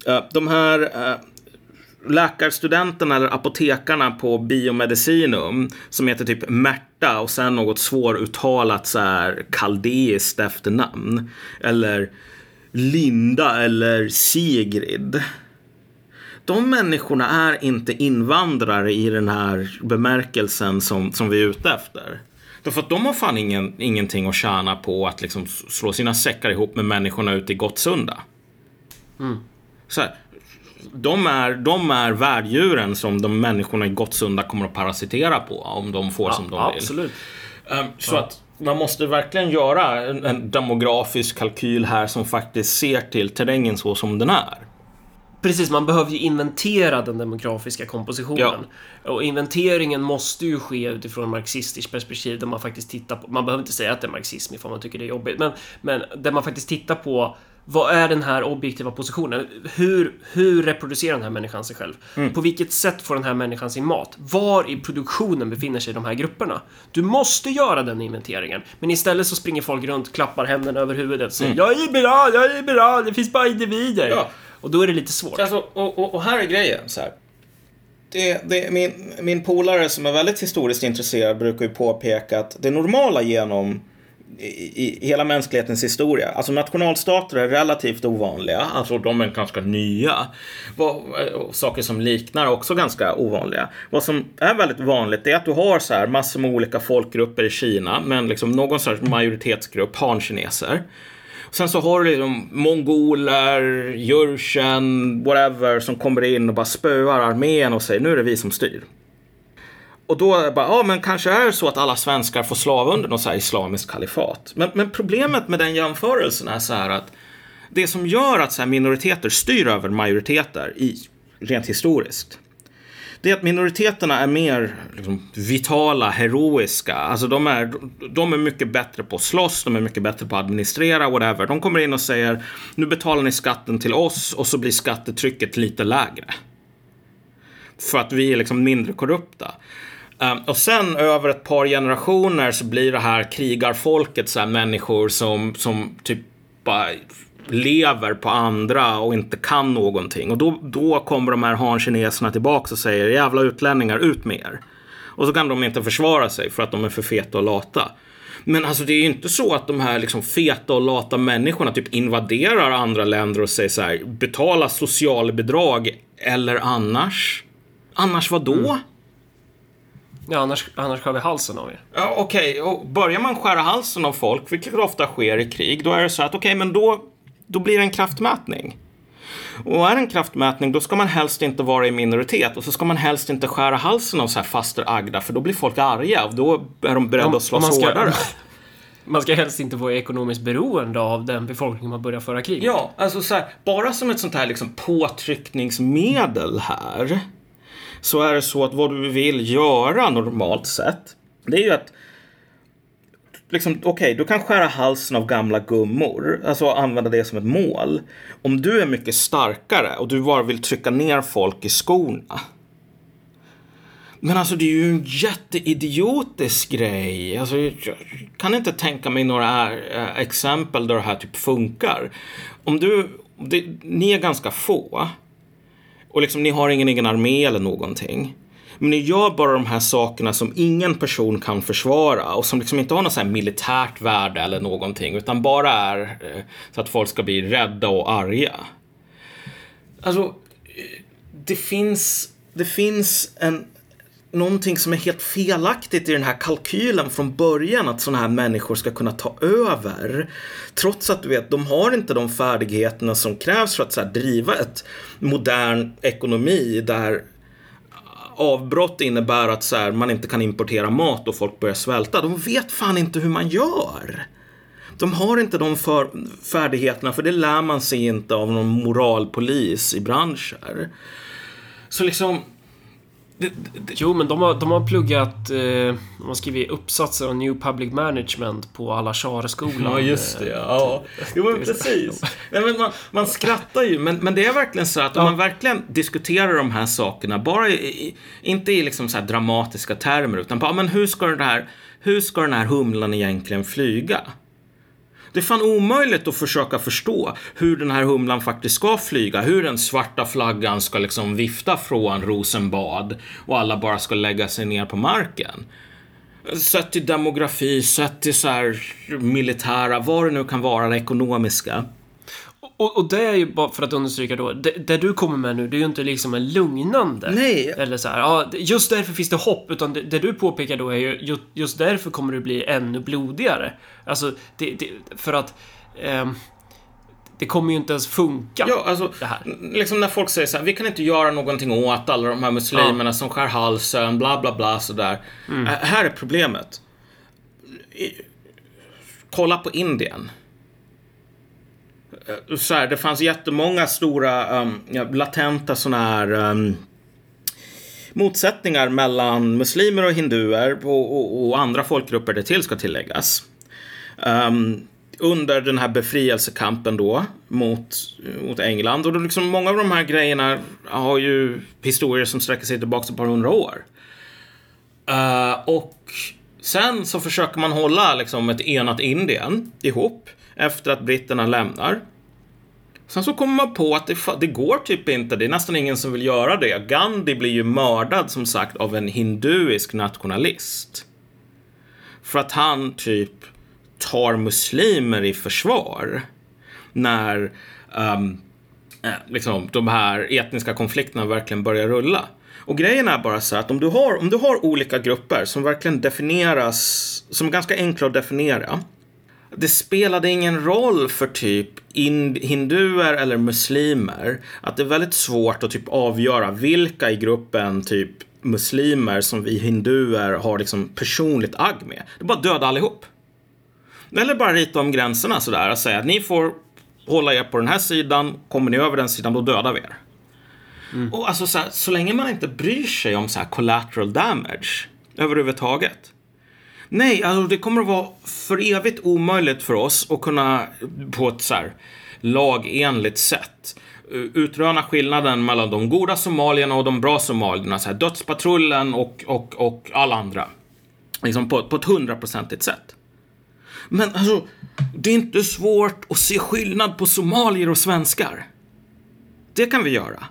B: Eh, de här eh, läkarstudenterna eller apotekarna på biomedicinum som heter typ Märta och sen något svåruttalat så här kaldeiskt efternamn. Eller Linda eller Sigrid. De människorna är inte invandrare i den här bemärkelsen som, som vi är ute efter. Därför att de har fan ingen, ingenting att tjäna på att liksom slå sina säckar ihop med människorna ute i Gottsunda.
A: Mm.
B: Så här, de, är, de är värddjuren som de människorna i Gottsunda kommer att parasitera på om de får som de vill.
A: Absolut.
B: Um, så att man måste verkligen göra en, en demografisk kalkyl här som faktiskt ser till terrängen så som den är.
A: Precis, man behöver ju inventera den demografiska kompositionen. Och inventeringen måste ju ske utifrån marxistiskt perspektiv där man faktiskt tittar på, man behöver inte säga att det är marxism ifall man tycker det är jobbigt, men, men där man faktiskt tittar på vad är den här objektiva positionen? Hur, hur reproducerar den här människan sig själv? På vilket sätt får den här människan sin mat? Var i produktionen befinner sig de här grupperna? Du måste göra den inventeringen, men istället så springer folk runt, klappar händerna över huvudet och säger Jag är liberal, jag är liberal, det finns bara individer.
B: Ja.
A: Och då är det lite svårt.
B: Alltså, och, och, och här är grejen så här. Det, det, min, min polare som är väldigt historiskt intresserad brukar ju påpeka att det normala genom i, i hela mänsklighetens historia. Alltså nationalstater är relativt ovanliga. Alltså de är ganska nya. Eh, saker som liknar är också ganska ovanliga. Vad som är väldigt vanligt är att du har så här massor med olika folkgrupper i Kina. Men liksom någon sorts majoritetsgrupp, hankineser. Sen så har du liksom mongoler, jurchen, whatever som kommer in och bara spöar armén och säger nu är det vi som styr. Och då bara, ja men kanske är det så att alla svenskar får slava under något så här islamiskt kalifat. Men, men problemet med den jämförelsen är så här att det som gör att så här minoriteter styr över majoriteter i, rent historiskt. Det är att minoriteterna är mer liksom, vitala, heroiska. Alltså de är, de är mycket bättre på att slåss, de är mycket bättre på att administrera, whatever. De kommer in och säger nu betalar ni skatten till oss och så blir skattetrycket lite lägre. För att vi är liksom mindre korrupta. Ehm, och sen över ett par generationer så blir det här krigarfolket så här människor som, som typ bara lever på andra och inte kan någonting. Och då, då kommer de här hankineserna tillbaka och säger jävla utlänningar, ut med er. Och så kan de inte försvara sig för att de är för feta och lata. Men alltså det är ju inte så att de här liksom feta och lata människorna typ invaderar andra länder och säger så här betala socialbidrag eller annars. Annars vad då? Mm.
A: Ja, annars, annars skär vi halsen av er.
B: Ja, okej, okay. börjar man skära halsen av folk, vilket ofta sker i krig, då är det så att okej, okay, men då, då blir det en kraftmätning. Och är det en kraftmätning, då ska man helst inte vara i minoritet och så ska man helst inte skära halsen av så här faster Agda, för då blir folk arga och då är de beredda
A: Om-
B: att slåss
A: om man ska-
B: hårdare. [LAUGHS]
A: Man ska helst inte vara ekonomiskt beroende av den befolkning man börjar föra krig.
B: Ja, alltså så här, bara som ett sånt här liksom påtryckningsmedel här. Så är det så att vad du vill göra normalt sett. Det är ju att liksom, okej, du kan skära halsen av gamla gummor, alltså använda det som ett mål. Om du är mycket starkare och du bara vill trycka ner folk i skorna. Men alltså det är ju en jätteidiotisk grej. Alltså, jag kan inte tänka mig några eh, exempel där det här typ funkar. Om du, det, ni är ganska få. Och liksom ni har ingen egen armé eller någonting. Men ni gör bara de här sakerna som ingen person kan försvara och som liksom inte har något så här militärt värde eller någonting utan bara är eh, så att folk ska bli rädda och arga. Alltså, eh, det finns, det finns en, någonting som är helt felaktigt i den här kalkylen från början att sådana här människor ska kunna ta över. Trots att du vet, de har inte de färdigheterna som krävs för att så här, driva ett modern ekonomi där avbrott innebär att så här, man inte kan importera mat och folk börjar svälta. De vet fan inte hur man gör. De har inte de för, färdigheterna för det lär man sig inte av någon moralpolis i branscher. Så liksom... Det, det,
A: Jo, men de har, de har pluggat... Eh, de har skrivit uppsatser om New Public Management på alla skolan
B: Ja, just det. Ja. Jo, men precis. Nej, men man, man skrattar ju, men, men det är verkligen så att om
A: Ja.
B: man verkligen diskuterar de här sakerna, bara i, inte i liksom så dramatiska termer, utan bara, men hur ska, den här, hur ska den här humlan egentligen flyga? Det är fan omöjligt att försöka förstå hur den här humlan faktiskt ska flyga. Hur den svarta flaggan ska liksom vifta från Rosenbad och alla bara ska lägga sig ner på marken. Sett till demografi, sett till så här militära, vad det nu kan vara, det ekonomiska.
A: Och, och det är ju bara för att understryka då, det, det du kommer med nu, det är ju inte liksom en lugnande.
B: Nej.
A: Eller så här, ja, just därför finns det hopp, utan det, det du påpekar då är ju, ju, just därför kommer det bli ännu blodigare. Alltså, det, för att ehm, det kommer ju inte ens funka.
B: Ja, alltså,
A: det här.
B: liksom när folk säger så här, vi kan inte göra någonting åt alla de här muslimerna som skär halsen, bla bla bla sådär.
A: Mm.
B: Äh, här är problemet. I, kolla på Indien. Eh, så här, det fanns jättemånga stora um, latenta sådana här um, motsättningar mellan muslimer och hinduer och, och, och andra folkgrupper det till ska tilläggas. Um, under den här befrielsekampen då mot, mot England. Och då liksom, många av de här grejerna har ju historier som sträcker sig tillbaka ett par hundra år. Uh, och sen så försöker man hålla liksom ett enat Indien ihop efter att britterna lämnar. Sen så kommer man på att det, det, går typ inte. Det är nästan ingen som vill göra det. Gandhi blir ju mördad som sagt av en hinduisk nationalist. För att han typ tar muslimer i försvar när um, liksom, de här etniska konflikterna verkligen börjar rulla. Och grejen är bara så att om du har, om du har olika grupper som verkligen definieras, som är ganska enkla att definiera. Det spelade ingen roll för typ in, hinduer eller muslimer att det är väldigt svårt att typ avgöra vilka i gruppen typ muslimer som vi hinduer har liksom personligt agg med. Det är bara döda allihop. Eller bara rita om gränserna sådär och säga att ni får hålla er på den här sidan, kommer ni över den sidan då dödar vi er. Mm. Och alltså så, här, så länge man inte bryr sig om så här collateral damage överhuvudtaget. Nej, alltså det kommer att vara för evigt omöjligt för oss att kunna på ett så här lagenligt sätt eh, utröna skillnaden mellan de goda somalierna och de bra somalierna. Så här, dödspatrullen och, och, och alla andra. Liksom på, på ett hundraprocentigt sätt. Men alltså, det är inte svårt att se skillnad på somalier och svenskar. Det kan vi göra.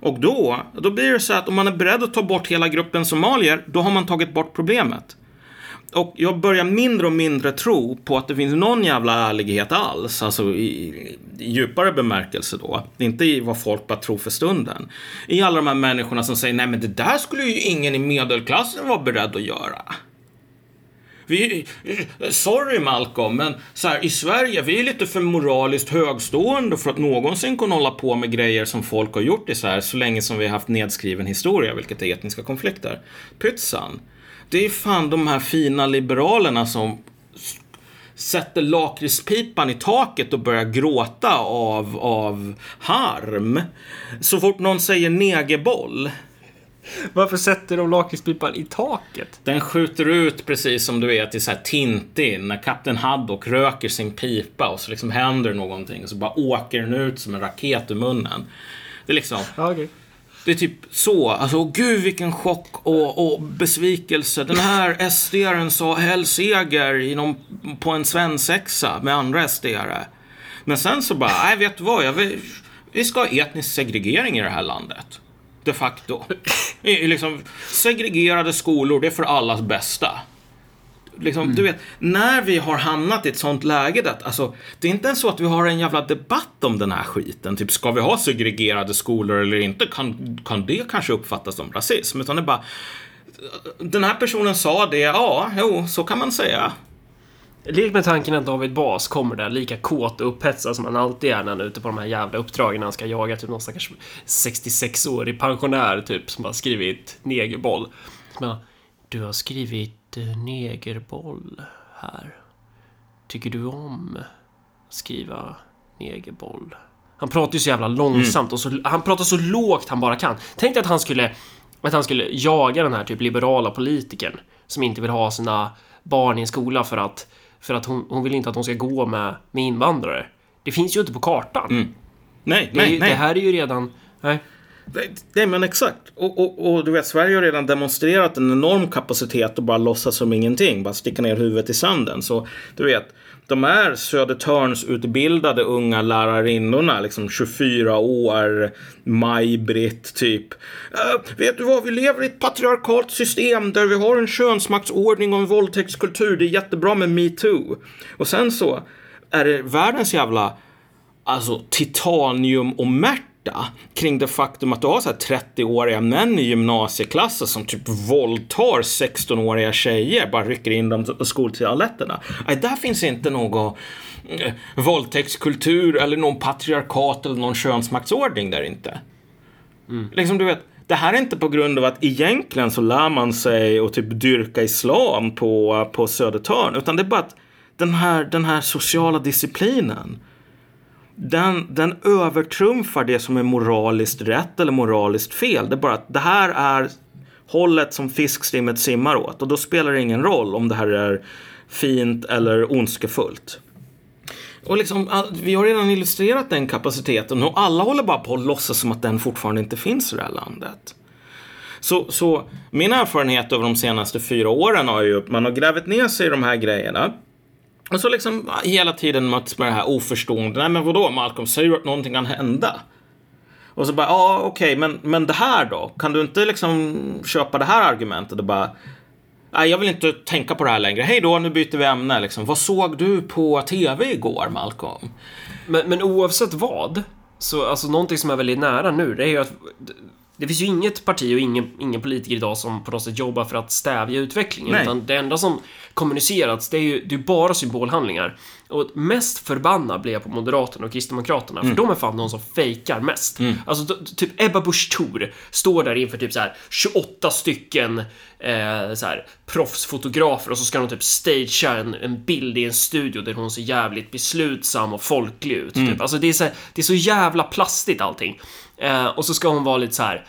B: Och då, då blir det så att om man är beredd att ta bort hela gruppen somalier, då har man tagit bort problemet. Och jag börjar mindre och mindre tro på att det finns någon jävla ärlighet alls, alltså i, i djupare bemärkelse då. Inte i vad folk bara tror för stunden. I alla de här människorna som säger, nej men det där skulle ju ingen i medelklassen vara beredd att göra. Vi, sorry Malcolm, men så här, i Sverige, vi är lite för moraliskt högstående för att någonsin kunna hålla på med grejer som folk har gjort i så här, så länge som vi har haft nedskriven historia, vilket är etniska konflikter. Pytsan. Det är fan de här fina liberalerna som sätter lakritspipan i taket och börjar gråta av, av harm. Så fort någon säger negerboll.
A: Varför sätter de lakritspipan i taket?
B: Den skjuter ut precis som du vet i så här Tintin när Kapten Haddock röker sin pipa och så liksom händer någonting och så bara åker den ut som en raket ur munnen. Det är liksom...
A: Okay.
B: Det är typ så. Alltså, gud vilken chock och, och besvikelse. Den här SD-aren sa hell seger inom, på en svensexa med andra SD-are. Men sen så bara, nej vet du vad, jag vill, vi ska ha etnisk segregering i det här landet. De facto. I, liksom, segregerade skolor, det är för allas bästa. Liksom, mm. Du vet, när vi har hamnat i ett sånt läge, att, alltså, det är inte ens så att vi har en jävla debatt om den här skiten. Typ, ska vi ha segregerade skolor eller inte? Kan, kan det kanske uppfattas som rasism? Utan det är bara, den här personen sa det, ja, jo, så kan man säga.
A: Lek med tanken att David Bas kommer där lika kåt och upphetsad som han alltid är när han är ute på de här jävla uppdragen. Han ska jaga typ någon stackars 66-årig pensionär typ som har skrivit negerboll. Men, du har skrivit eh, negerboll här. Tycker du om att skriva negerboll? Han pratar ju så jävla långsamt mm. och så, han pratar så lågt han bara kan. Tänk dig att han skulle att han skulle jaga den här typ liberala politikern som inte vill ha sina barn i en skola för att för att hon, hon vill inte att de ska gå med, med invandrare. Det finns ju inte på kartan.
B: Mm. Nej,
A: det,
B: nej, nej.
A: Det här är ju redan... Nej.
B: Nej, men exakt. Och, och, och, du vet, Sverige har redan demonstrerat en enorm kapacitet att bara låtsas som ingenting. Bara sticka ner huvudet i sanden. Så du vet, de här Södertörns-utbildade unga lärarinnorna, liksom 24 år, Maj-Britt typ. Äh, vet du vad, vi lever i ett patriarkalt system där vi har en könsmaktsordning och en våldtäktskultur. Det är jättebra med metoo. Och sen så är det världens jävla alltså titanium och märta kring det faktum att du har så här 30-åriga män i gymnasieklassen som typ våldtar 16-åriga tjejer, bara rycker in dem på skoltoaletterna. Där finns inte någon eh, våldtäktskultur eller någon patriarkat eller någon könsmaktsordning där inte. Liksom du vet, det här är inte på grund av att egentligen så lär man sig att typ dyrka islam på, på Södertörn, utan det är bara att den här, den här sociala disciplinen, den, den övertrumfar det som är moraliskt rätt eller moraliskt fel. Det är bara att det här är hållet som fiskstimmet simmar åt och då spelar det ingen roll om det här är fint eller ondskefullt. Och liksom, vi har redan illustrerat den kapaciteten och alla håller bara på att låtsas som att den fortfarande inte finns i det här landet. Så, så min erfarenhet över de senaste fyra åren har ju att man har grävt ner sig i de här grejerna. Och så liksom ah, hela tiden möts med det här oförstående. Nej men vadå Malcolm, säger du att någonting kan hända? Och så bara, ja okej, men, men det här då? Kan du inte liksom köpa det här argumentet och bara Nej, jag vill inte tänka på det här längre. Hej då, nu byter vi ämne. Liksom. Vad såg du på tv igår, Malcolm?
A: Men, men oavsett vad, så alltså någonting som är väldigt nära nu, det är ju att det, finns ju inget parti och ingen, ingen politiker idag som på något sätt jobbar för att stävja utvecklingen.
B: Nej.
A: Utan det enda som kommunicerats, det är ju det är bara symbolhandlingar. Och mest förbannad blir jag på Moderaterna och Kristdemokraterna, för de är fan de som fejkar mest. Alltså d- typ Ebba Busch Thor står där inför typ så här 28 stycken eh, så här, proffsfotografer och så ska de typ stagea en, en bild i en studio där hon ser jävligt beslutsam och folklig ut. Typ. Alltså det är, så här, det är så jävla plastigt allting. Eh, och så ska hon vara lite så här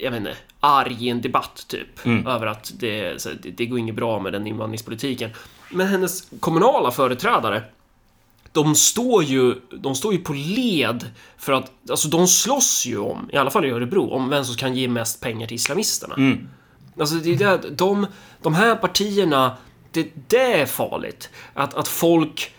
A: jag vet inte, arg i en debatt typ. Över att det, det, det går inget bra med den invandringspolitiken. Men hennes kommunala företrädare, de står ju, de står ju på led för att, alltså de slåss ju om, i alla fall i Örebro, om vem som kan ge mest pengar till islamisterna. Alltså det är det, de, de här partierna, det, det är farligt. Att, att folk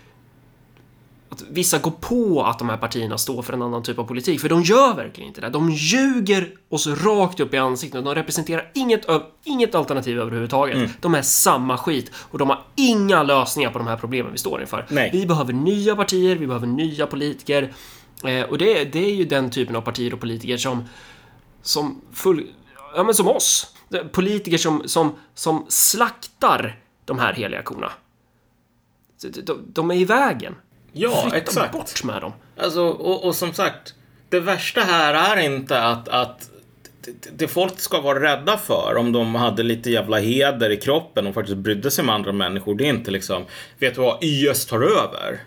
A: att vissa går på att de här partierna står för en annan typ av politik, för de gör verkligen inte det. De ljuger oss rakt upp i ansiktet. De representerar inget, inget alternativ överhuvudtaget. De är samma skit och de har inga lösningar på de här problemen vi står inför.
B: Nej.
A: Vi behöver nya partier, vi behöver nya politiker. Eh, och det, det är ju den typen av partier och politiker som, som full, ja men som oss. Politiker som, som, som slaktar de här heliga korna. De, de, de är i vägen.
B: Ja,
A: Flytta
B: exakt.
A: bort med dem.
B: Alltså, och, och som sagt, det värsta här är inte att, att det, folk ska vara rädda för om de hade lite jävla heder i kroppen och faktiskt brydde sig med andra människor. Det är inte liksom, vet du vad, IS tar över.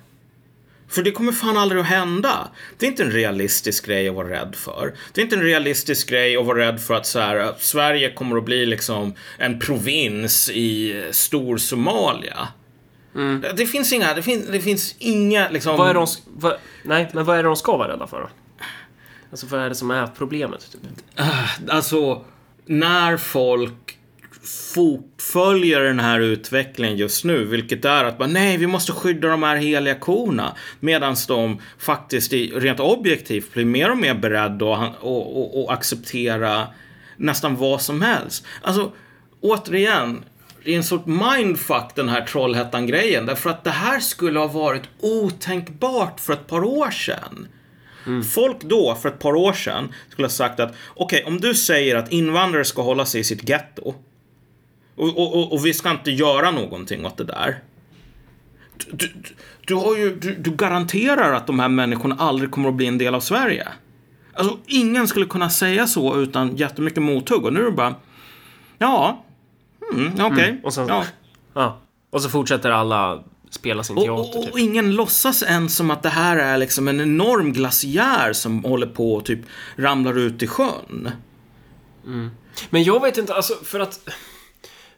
B: För det kommer fan aldrig att hända. Det är inte en realistisk grej att vara rädd för. Det är inte en realistisk grej att vara rädd för att så här, att Sverige kommer att bli liksom en provins i stor Somalia. Det, det finns inga, det finns, det finns inga liksom...
A: Vad är de, vad, nej, men vad är det de ska vara rädda för då? Alltså vad är det som är problemet? Typ?
B: Alltså, när folk fotföljer den här utvecklingen just nu, vilket är att man, nej, vi måste skydda de här heliga korna, medan de faktiskt rent objektivt blir mer och mer beredda att och, och, och acceptera nästan vad som helst. Alltså, återigen, det är en sorts mindfuck den här Trollhättan-grejen, därför att det här skulle ha varit otänkbart för ett par år sedan. Folk då, för ett par år sedan, skulle ha sagt att okej, om du säger att invandrare ska hålla sig i sitt getto och, och, och, och vi ska inte göra någonting åt det där. Du, du, du, har ju, du, du garanterar att de här människorna aldrig kommer att bli en del av Sverige. Alltså, ingen skulle kunna säga så utan jättemycket mothugg. Och nu är det bara, ja, mm, okej.
A: Och sen,
B: ja.
A: ja. Och så fortsätter alla spela sin
B: Och,
A: teater.
B: och,
A: Typ.
B: och ingen låtsas ens som att det här är liksom en enorm glaciär som håller på och typ ramlar ut i sjön.
A: Men jag vet inte, alltså för att...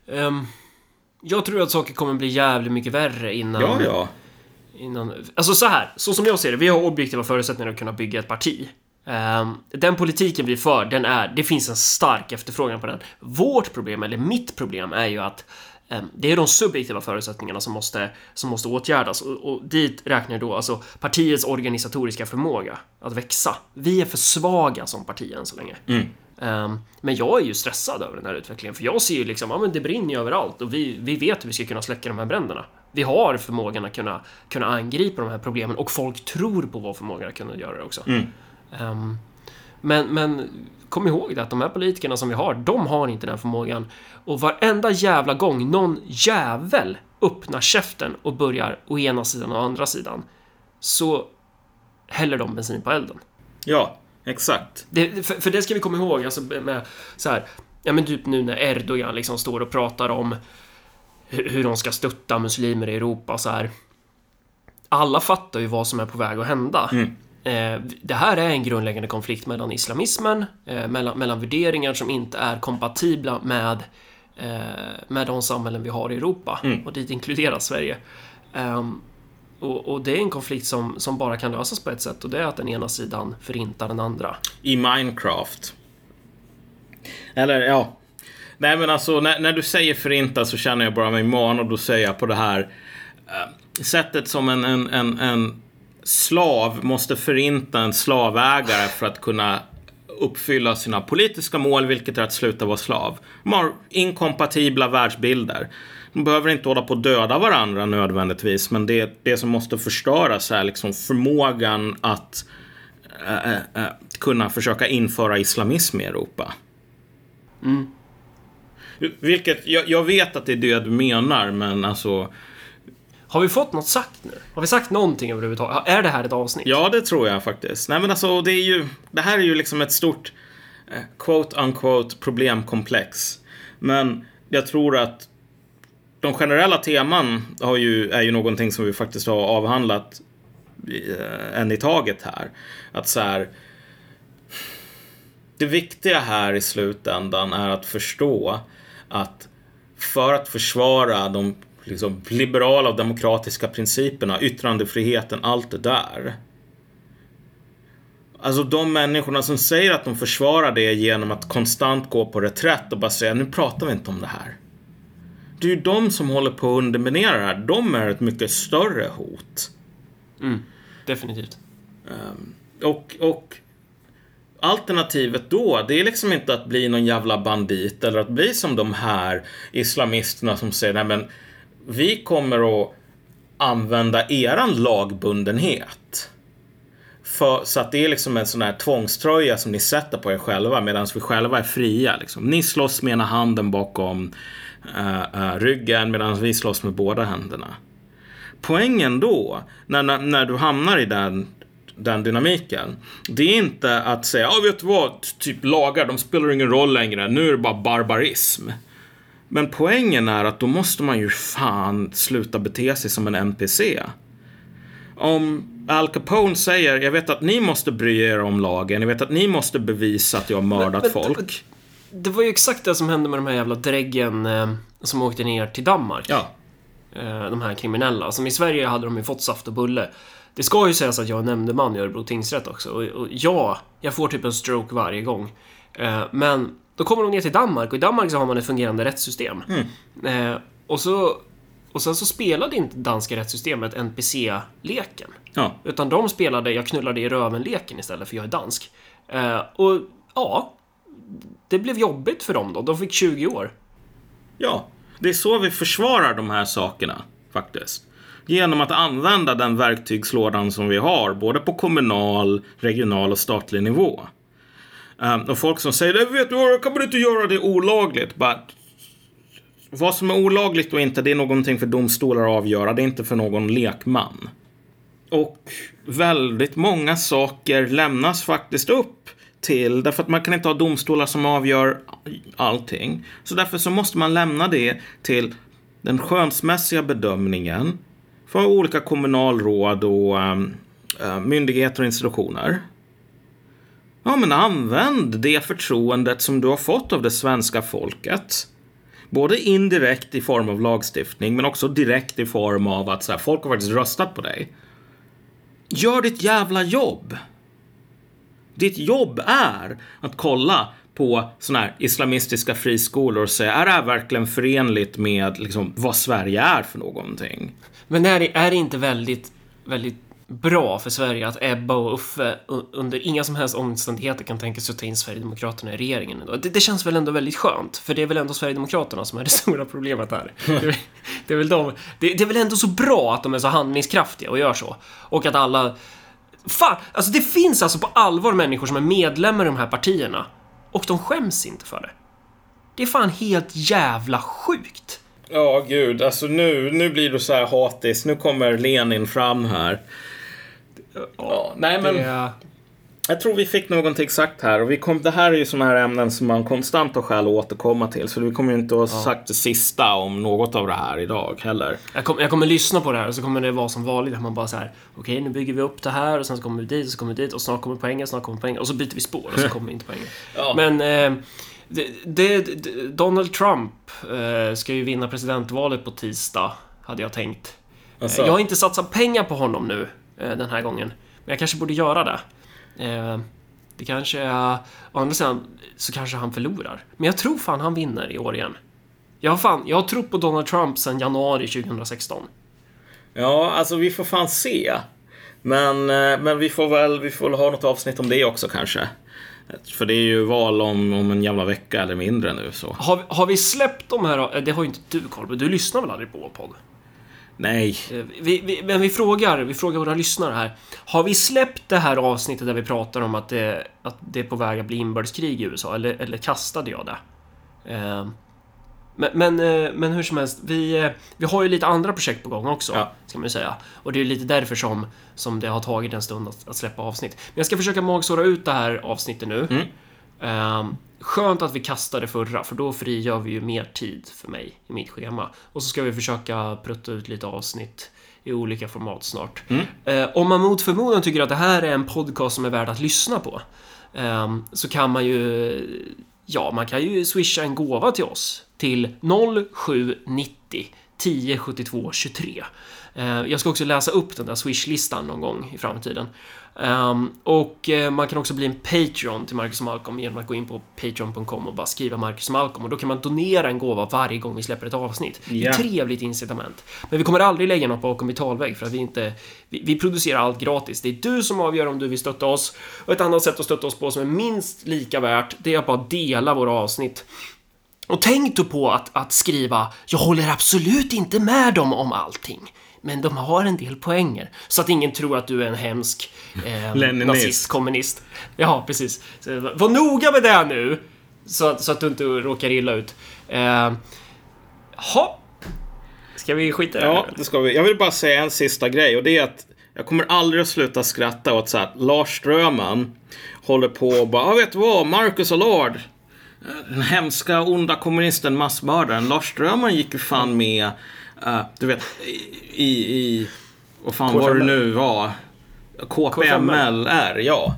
A: ehm, jag tror att saker kommer bli jävligt mycket värre innan...
B: Ja, ja.
A: Innan, alltså så här, så som jag ser det, vi har objektiva förutsättningar att kunna bygga ett parti. Ehm, den politiken vi för, den är, det finns en stark efterfrågan på den. Vårt problem, eller mitt problem, är ju att ehm, det är de subjektiva förutsättningarna som måste, som måste åtgärdas och, och dit räknar jag då alltså partiets organisatoriska förmåga att växa. Vi är för svaga som parti än så länge. Ehm, men jag är ju stressad över den här utvecklingen för jag ser ju liksom, ja men det brinner ju överallt och vi, vi vet hur vi ska kunna släcka de här bränderna. Vi har förmågan att kunna, kunna angripa de här problemen och folk tror på vår förmåga att kunna göra det också. Um, men, men kom ihåg det att de här politikerna som vi har, de har inte den förmågan. Och varenda jävla gång någon jävel öppnar käften och börjar å ena sidan och andra sidan så häller de bensin på elden.
B: Ja, exakt.
A: Det, för, för, det ska vi komma ihåg, alltså med så här, ja men typ nu när Erdogan liksom står och pratar om hur, hur de ska stötta muslimer i Europa så här. Alla fattar ju vad som är på väg att hända.
B: Mm.
A: Eh, det här är en grundläggande konflikt mellan islamismen, eh, mellan, mellan värderingar som inte är kompatibla med, eh, med de samhällen vi har i Europa.
B: Mm.
A: Och dit inkluderas Sverige. Um, och, och, det är en konflikt som, som bara kan lösas på ett sätt och det är att den ena sidan förintar den andra.
B: I Minecraft. Eller ja. Nej men alltså när, när du säger förinta så känner jag bara mig man och då säger jag på det här äh, sättet som en, en, en, en slav måste förinta en slavägare för att kunna uppfylla sina politiska mål, vilket är att sluta vara slav. De har inkompatibla världsbilder. De behöver inte hålla på att döda varandra nödvändigtvis, men det, det som måste förstöras är liksom förmågan att äh, äh, kunna försöka införa islamism i Europa.
A: Mm.
B: Vilket, jag, jag, vet att det är det du menar, men alltså...
A: Har vi fått något sagt nu? Har vi sagt någonting överhuvudtaget? Är det här ett avsnitt?
B: Ja, det tror jag faktiskt. Nej, men alltså, det är ju... Det här är ju liksom ett stort eh, quote unquote problemkomplex. Men jag tror att de generella teman har ju, är ju någonting som vi faktiskt har avhandlat eh, en i taget här. Att så här... Det viktiga här i slutändan är att förstå att för att försvara de liksom, liberala och demokratiska principerna, yttrandefriheten, allt det där. Alltså de människorna som säger att de försvarar det genom att konstant gå på reträtt och bara säga nu pratar vi inte om det här. Det är ju de som håller på att underminera det här. De är ett mycket större hot.
A: Mm, definitivt.
B: Um, och, och alternativet då, det är liksom inte att bli någon jävla bandit eller att bli som de här islamisterna som säger nej men vi kommer att använda eran lagbundenhet. För, så att det är liksom en sån här tvångströja som ni sätter på er själva medan vi själva är fria. Liksom. Ni slåss med ena handen bakom uh, uh, ryggen medan vi slåss med båda händerna. Poängen då, när, när, när du hamnar i den den dynamiken. Det är inte att säga, ja vet du vad, typ lagar, de spelar ingen roll längre, nu är det bara barbarism. Men poängen är att då måste man ju fan sluta bete sig som en NPC. Om Al Capone säger, jag vet att ni måste bry er om lagen, jag vet att ni måste bevisa att jag har mördat men, men, folk.
A: Det var ju exakt det som hände med de här jävla dräggen eh, som åkte ner till Danmark.
B: Ja.
A: Eh, de här kriminella. Som i Sverige hade de ju fått saft och bulle. Det ska ju sägas att jag är nämndeman i Örebro tingsrätt också. Och, och ja, jag får typ en stroke varje gång. Eh, men då kommer de ner till Danmark och i Danmark så har man ett fungerande rättssystem.
B: Mm.
A: Eh, och så och sen så spelade inte danska rättssystemet NPC-leken.
B: Ja.
A: Utan de spelade jag knullade i röven-leken istället för jag är dansk. Eh, och ja, det blev jobbigt för dem då. De fick 20 år.
B: Ja, det är så vi försvarar de här sakerna faktiskt. Genom att använda den verktygslådan som vi har, både på kommunal, regional och statlig nivå. Um, och folk som säger, vet du kan man inte göra det olagligt? But, vad som är olagligt och inte, det är någonting för domstolar att avgöra. Det är inte för någon lekman. Och väldigt många saker lämnas faktiskt upp till, därför att man kan inte ha domstolar som avgör allting. Så därför så måste man lämna det till den skönsmässiga bedömningen för olika kommunalråd och um, uh, myndigheter och institutioner. Ja, men använd det förtroendet som du har fått av det svenska folket. Både indirekt i form av lagstiftning, men också direkt i form av att så här, folk har faktiskt röstat på dig. Gör ditt jävla jobb. Ditt jobb är att kolla på sådana här islamistiska friskolor och säga, är det här verkligen förenligt med liksom, vad Sverige är för någonting?
A: Men är det, är det inte väldigt, väldigt bra för Sverige att Ebba och Uffe under inga som helst omständigheter kan tänka sig att ta in Sverigedemokraterna i regeringen. Det, det, känns väl ändå väldigt skönt, för det är väl ändå Sverigedemokraterna som är det [LAUGHS] stora problemet här. Det, det är, väl de, det, det är väl ändå så bra att de är så handlingskraftiga och gör så. Och att alla... Fan, alltså det finns alltså på allvar människor som är medlemmar i de här partierna och de skäms inte för det. Det är fan helt jävla sjukt.
B: Ja, gud. Alltså nu, nu blir du så här hatisk. Nu kommer Lenin fram här. Ja, nej men... Det... Jag tror vi fick någonting sagt här och vi kom, det här är ju sådana här ämnen som man konstant har skäl att återkomma till. Så vi kommer ju inte att ha ja. sagt det sista om något av det här idag heller.
A: Jag, kom, jag kommer lyssna på det här och så kommer det vara som vanligt att man bara så här. Okej, okay, nu bygger vi upp det här och sen så kommer vi dit och så kommer vi dit och snart kommer poängen, snart kommer poängen och så byter vi spår och så kommer vi inte poängen. [LAUGHS] ja. Men eh, det, det, Donald Trump eh, ska ju vinna presidentvalet på tisdag, hade jag tänkt. Alltså. Jag har inte satsat pengar på honom nu den här gången. Men jag kanske borde göra det. Eh, det kanske är... Å andra sidan så kanske han förlorar. Men jag tror fan han vinner i år igen. Jag har, fan, jag har trott på Donald Trump sedan januari 2016.
B: Ja, alltså vi får fan se. Men, men vi får väl vi får väl ha något avsnitt om det också kanske. För det är ju val om, om en jävla vecka eller mindre nu så.
A: Har, har vi släppt de här? Det har ju inte du koll på. Du lyssnar väl aldrig på vår podd?
B: Nej.
A: Eh, vi, vi, men vi frågar, vi frågar våra lyssnare här. Har vi släppt det här avsnittet där vi pratar om att det, att det är på väg att bli inbördeskrig i USA? Eller, eller kastade jag det? Eh, men, men, eh, men, hur som helst, vi, vi har ju lite andra projekt på gång också, ja. ska man ju säga. Och det är lite därför som, som det har tagit en stund att, att släppa avsnitt. Men jag ska försöka magsåra ut det här avsnittet nu. Mm. Um, skönt att vi kastade förra, för då frigör vi ju mer tid för mig i mitt schema. Och så ska vi försöka prutta ut lite avsnitt i olika format snart. Mm. Uh, om man mot förmodan tycker att det här är en podcast som är värd att lyssna på, um, så kan man ju Ja, man kan ju swisha en gåva till oss till 0790 10 72 23. Jag ska också läsa upp den där Swish-listan någon gång i framtiden. Um, och uh, man kan också bli en Patreon till Marcus Malcolm genom att gå in på patreon.com och bara skriva Marcus Malcolm och då kan man donera en gåva varje gång vi släpper ett avsnitt. Yeah. Det är ett trevligt incitament. Men vi kommer aldrig lägga något bakom betalvägg för att vi inte... Vi, vi, producerar allt gratis. Det är du som avgör om du vill stötta oss. Och ett annat sätt att stötta oss på som är minst lika värt, det är att bara dela våra avsnitt. Och tänk då på att, att skriva “Jag håller absolut inte med dem om allting” men de har en del poänger. Så att ingen tror att du är en hemsk eh, nazist, kommunist. Ja, precis. Så, var noga med det nu! Så att, så att du inte råkar illa ut. Eh, ha. Ska vi skita i
B: det Ja, det ska vi. Jag vill bara säga en sista grej och det är att jag kommer aldrig att sluta skratta åt så Lars Ströman håller på och bara, ah, vet du vad, Marcus Lord. Den hemska, onda kommunisten, massmördaren. Lars Ströman gick ju fan med Uh, du vet, i, i vad fan var det nu var. KPML-R, ja.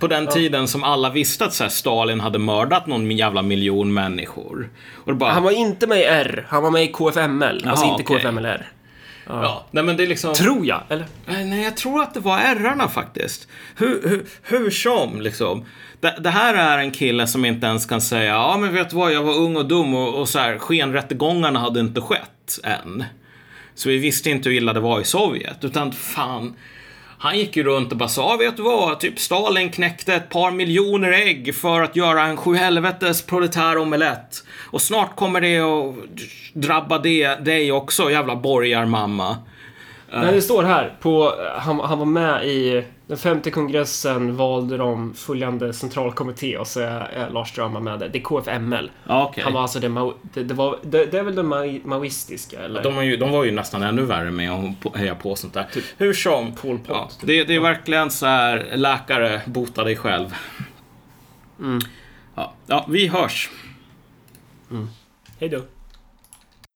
B: På den tiden som alla visste att så här, Stalin hade mördat någon jävla miljon människor.
A: Bara... Han var inte med i R, han var med i KFML. Aha, alltså inte okay. KFML-R.
B: Ja. ja, nej men det är liksom...
A: Tror jag, eller?
B: Nej, jag tror att det var R-arna faktiskt. Hur, hur, hur som, liksom. Det, det, här är en kille som inte ens kan säga, ja men vet du vad, jag var ung och dum och, och så här, skenrättegångarna hade inte skett än. Så vi visste inte hur illa det var i Sovjet, utan fan. Han gick ju runt och bara sa, vet du vad, typ Stalin knäckte ett par miljoner ägg för att göra en sjuhelvetes proletär omelett. Och snart kommer det att drabba det, dig också, jävla borgarmamma.
A: Nej, det står här på, eh, han, han var med i den femte kongressen valde de följande centralkommitté och så är, Lars Strömman med det. Det är KFML.
B: Okay.
A: Han var alltså det, det, det, var, det, det är väl det maoistiska eller?
B: De, var ju, de var ju nästan ännu värre med att heja på sånt där. Typ. Hur som. Pol Pot, ja, typ. det, det är verkligen så här, läkare, bota dig själv.
A: Mm.
B: Ja, ja, vi hörs.
A: Mm. Hej då.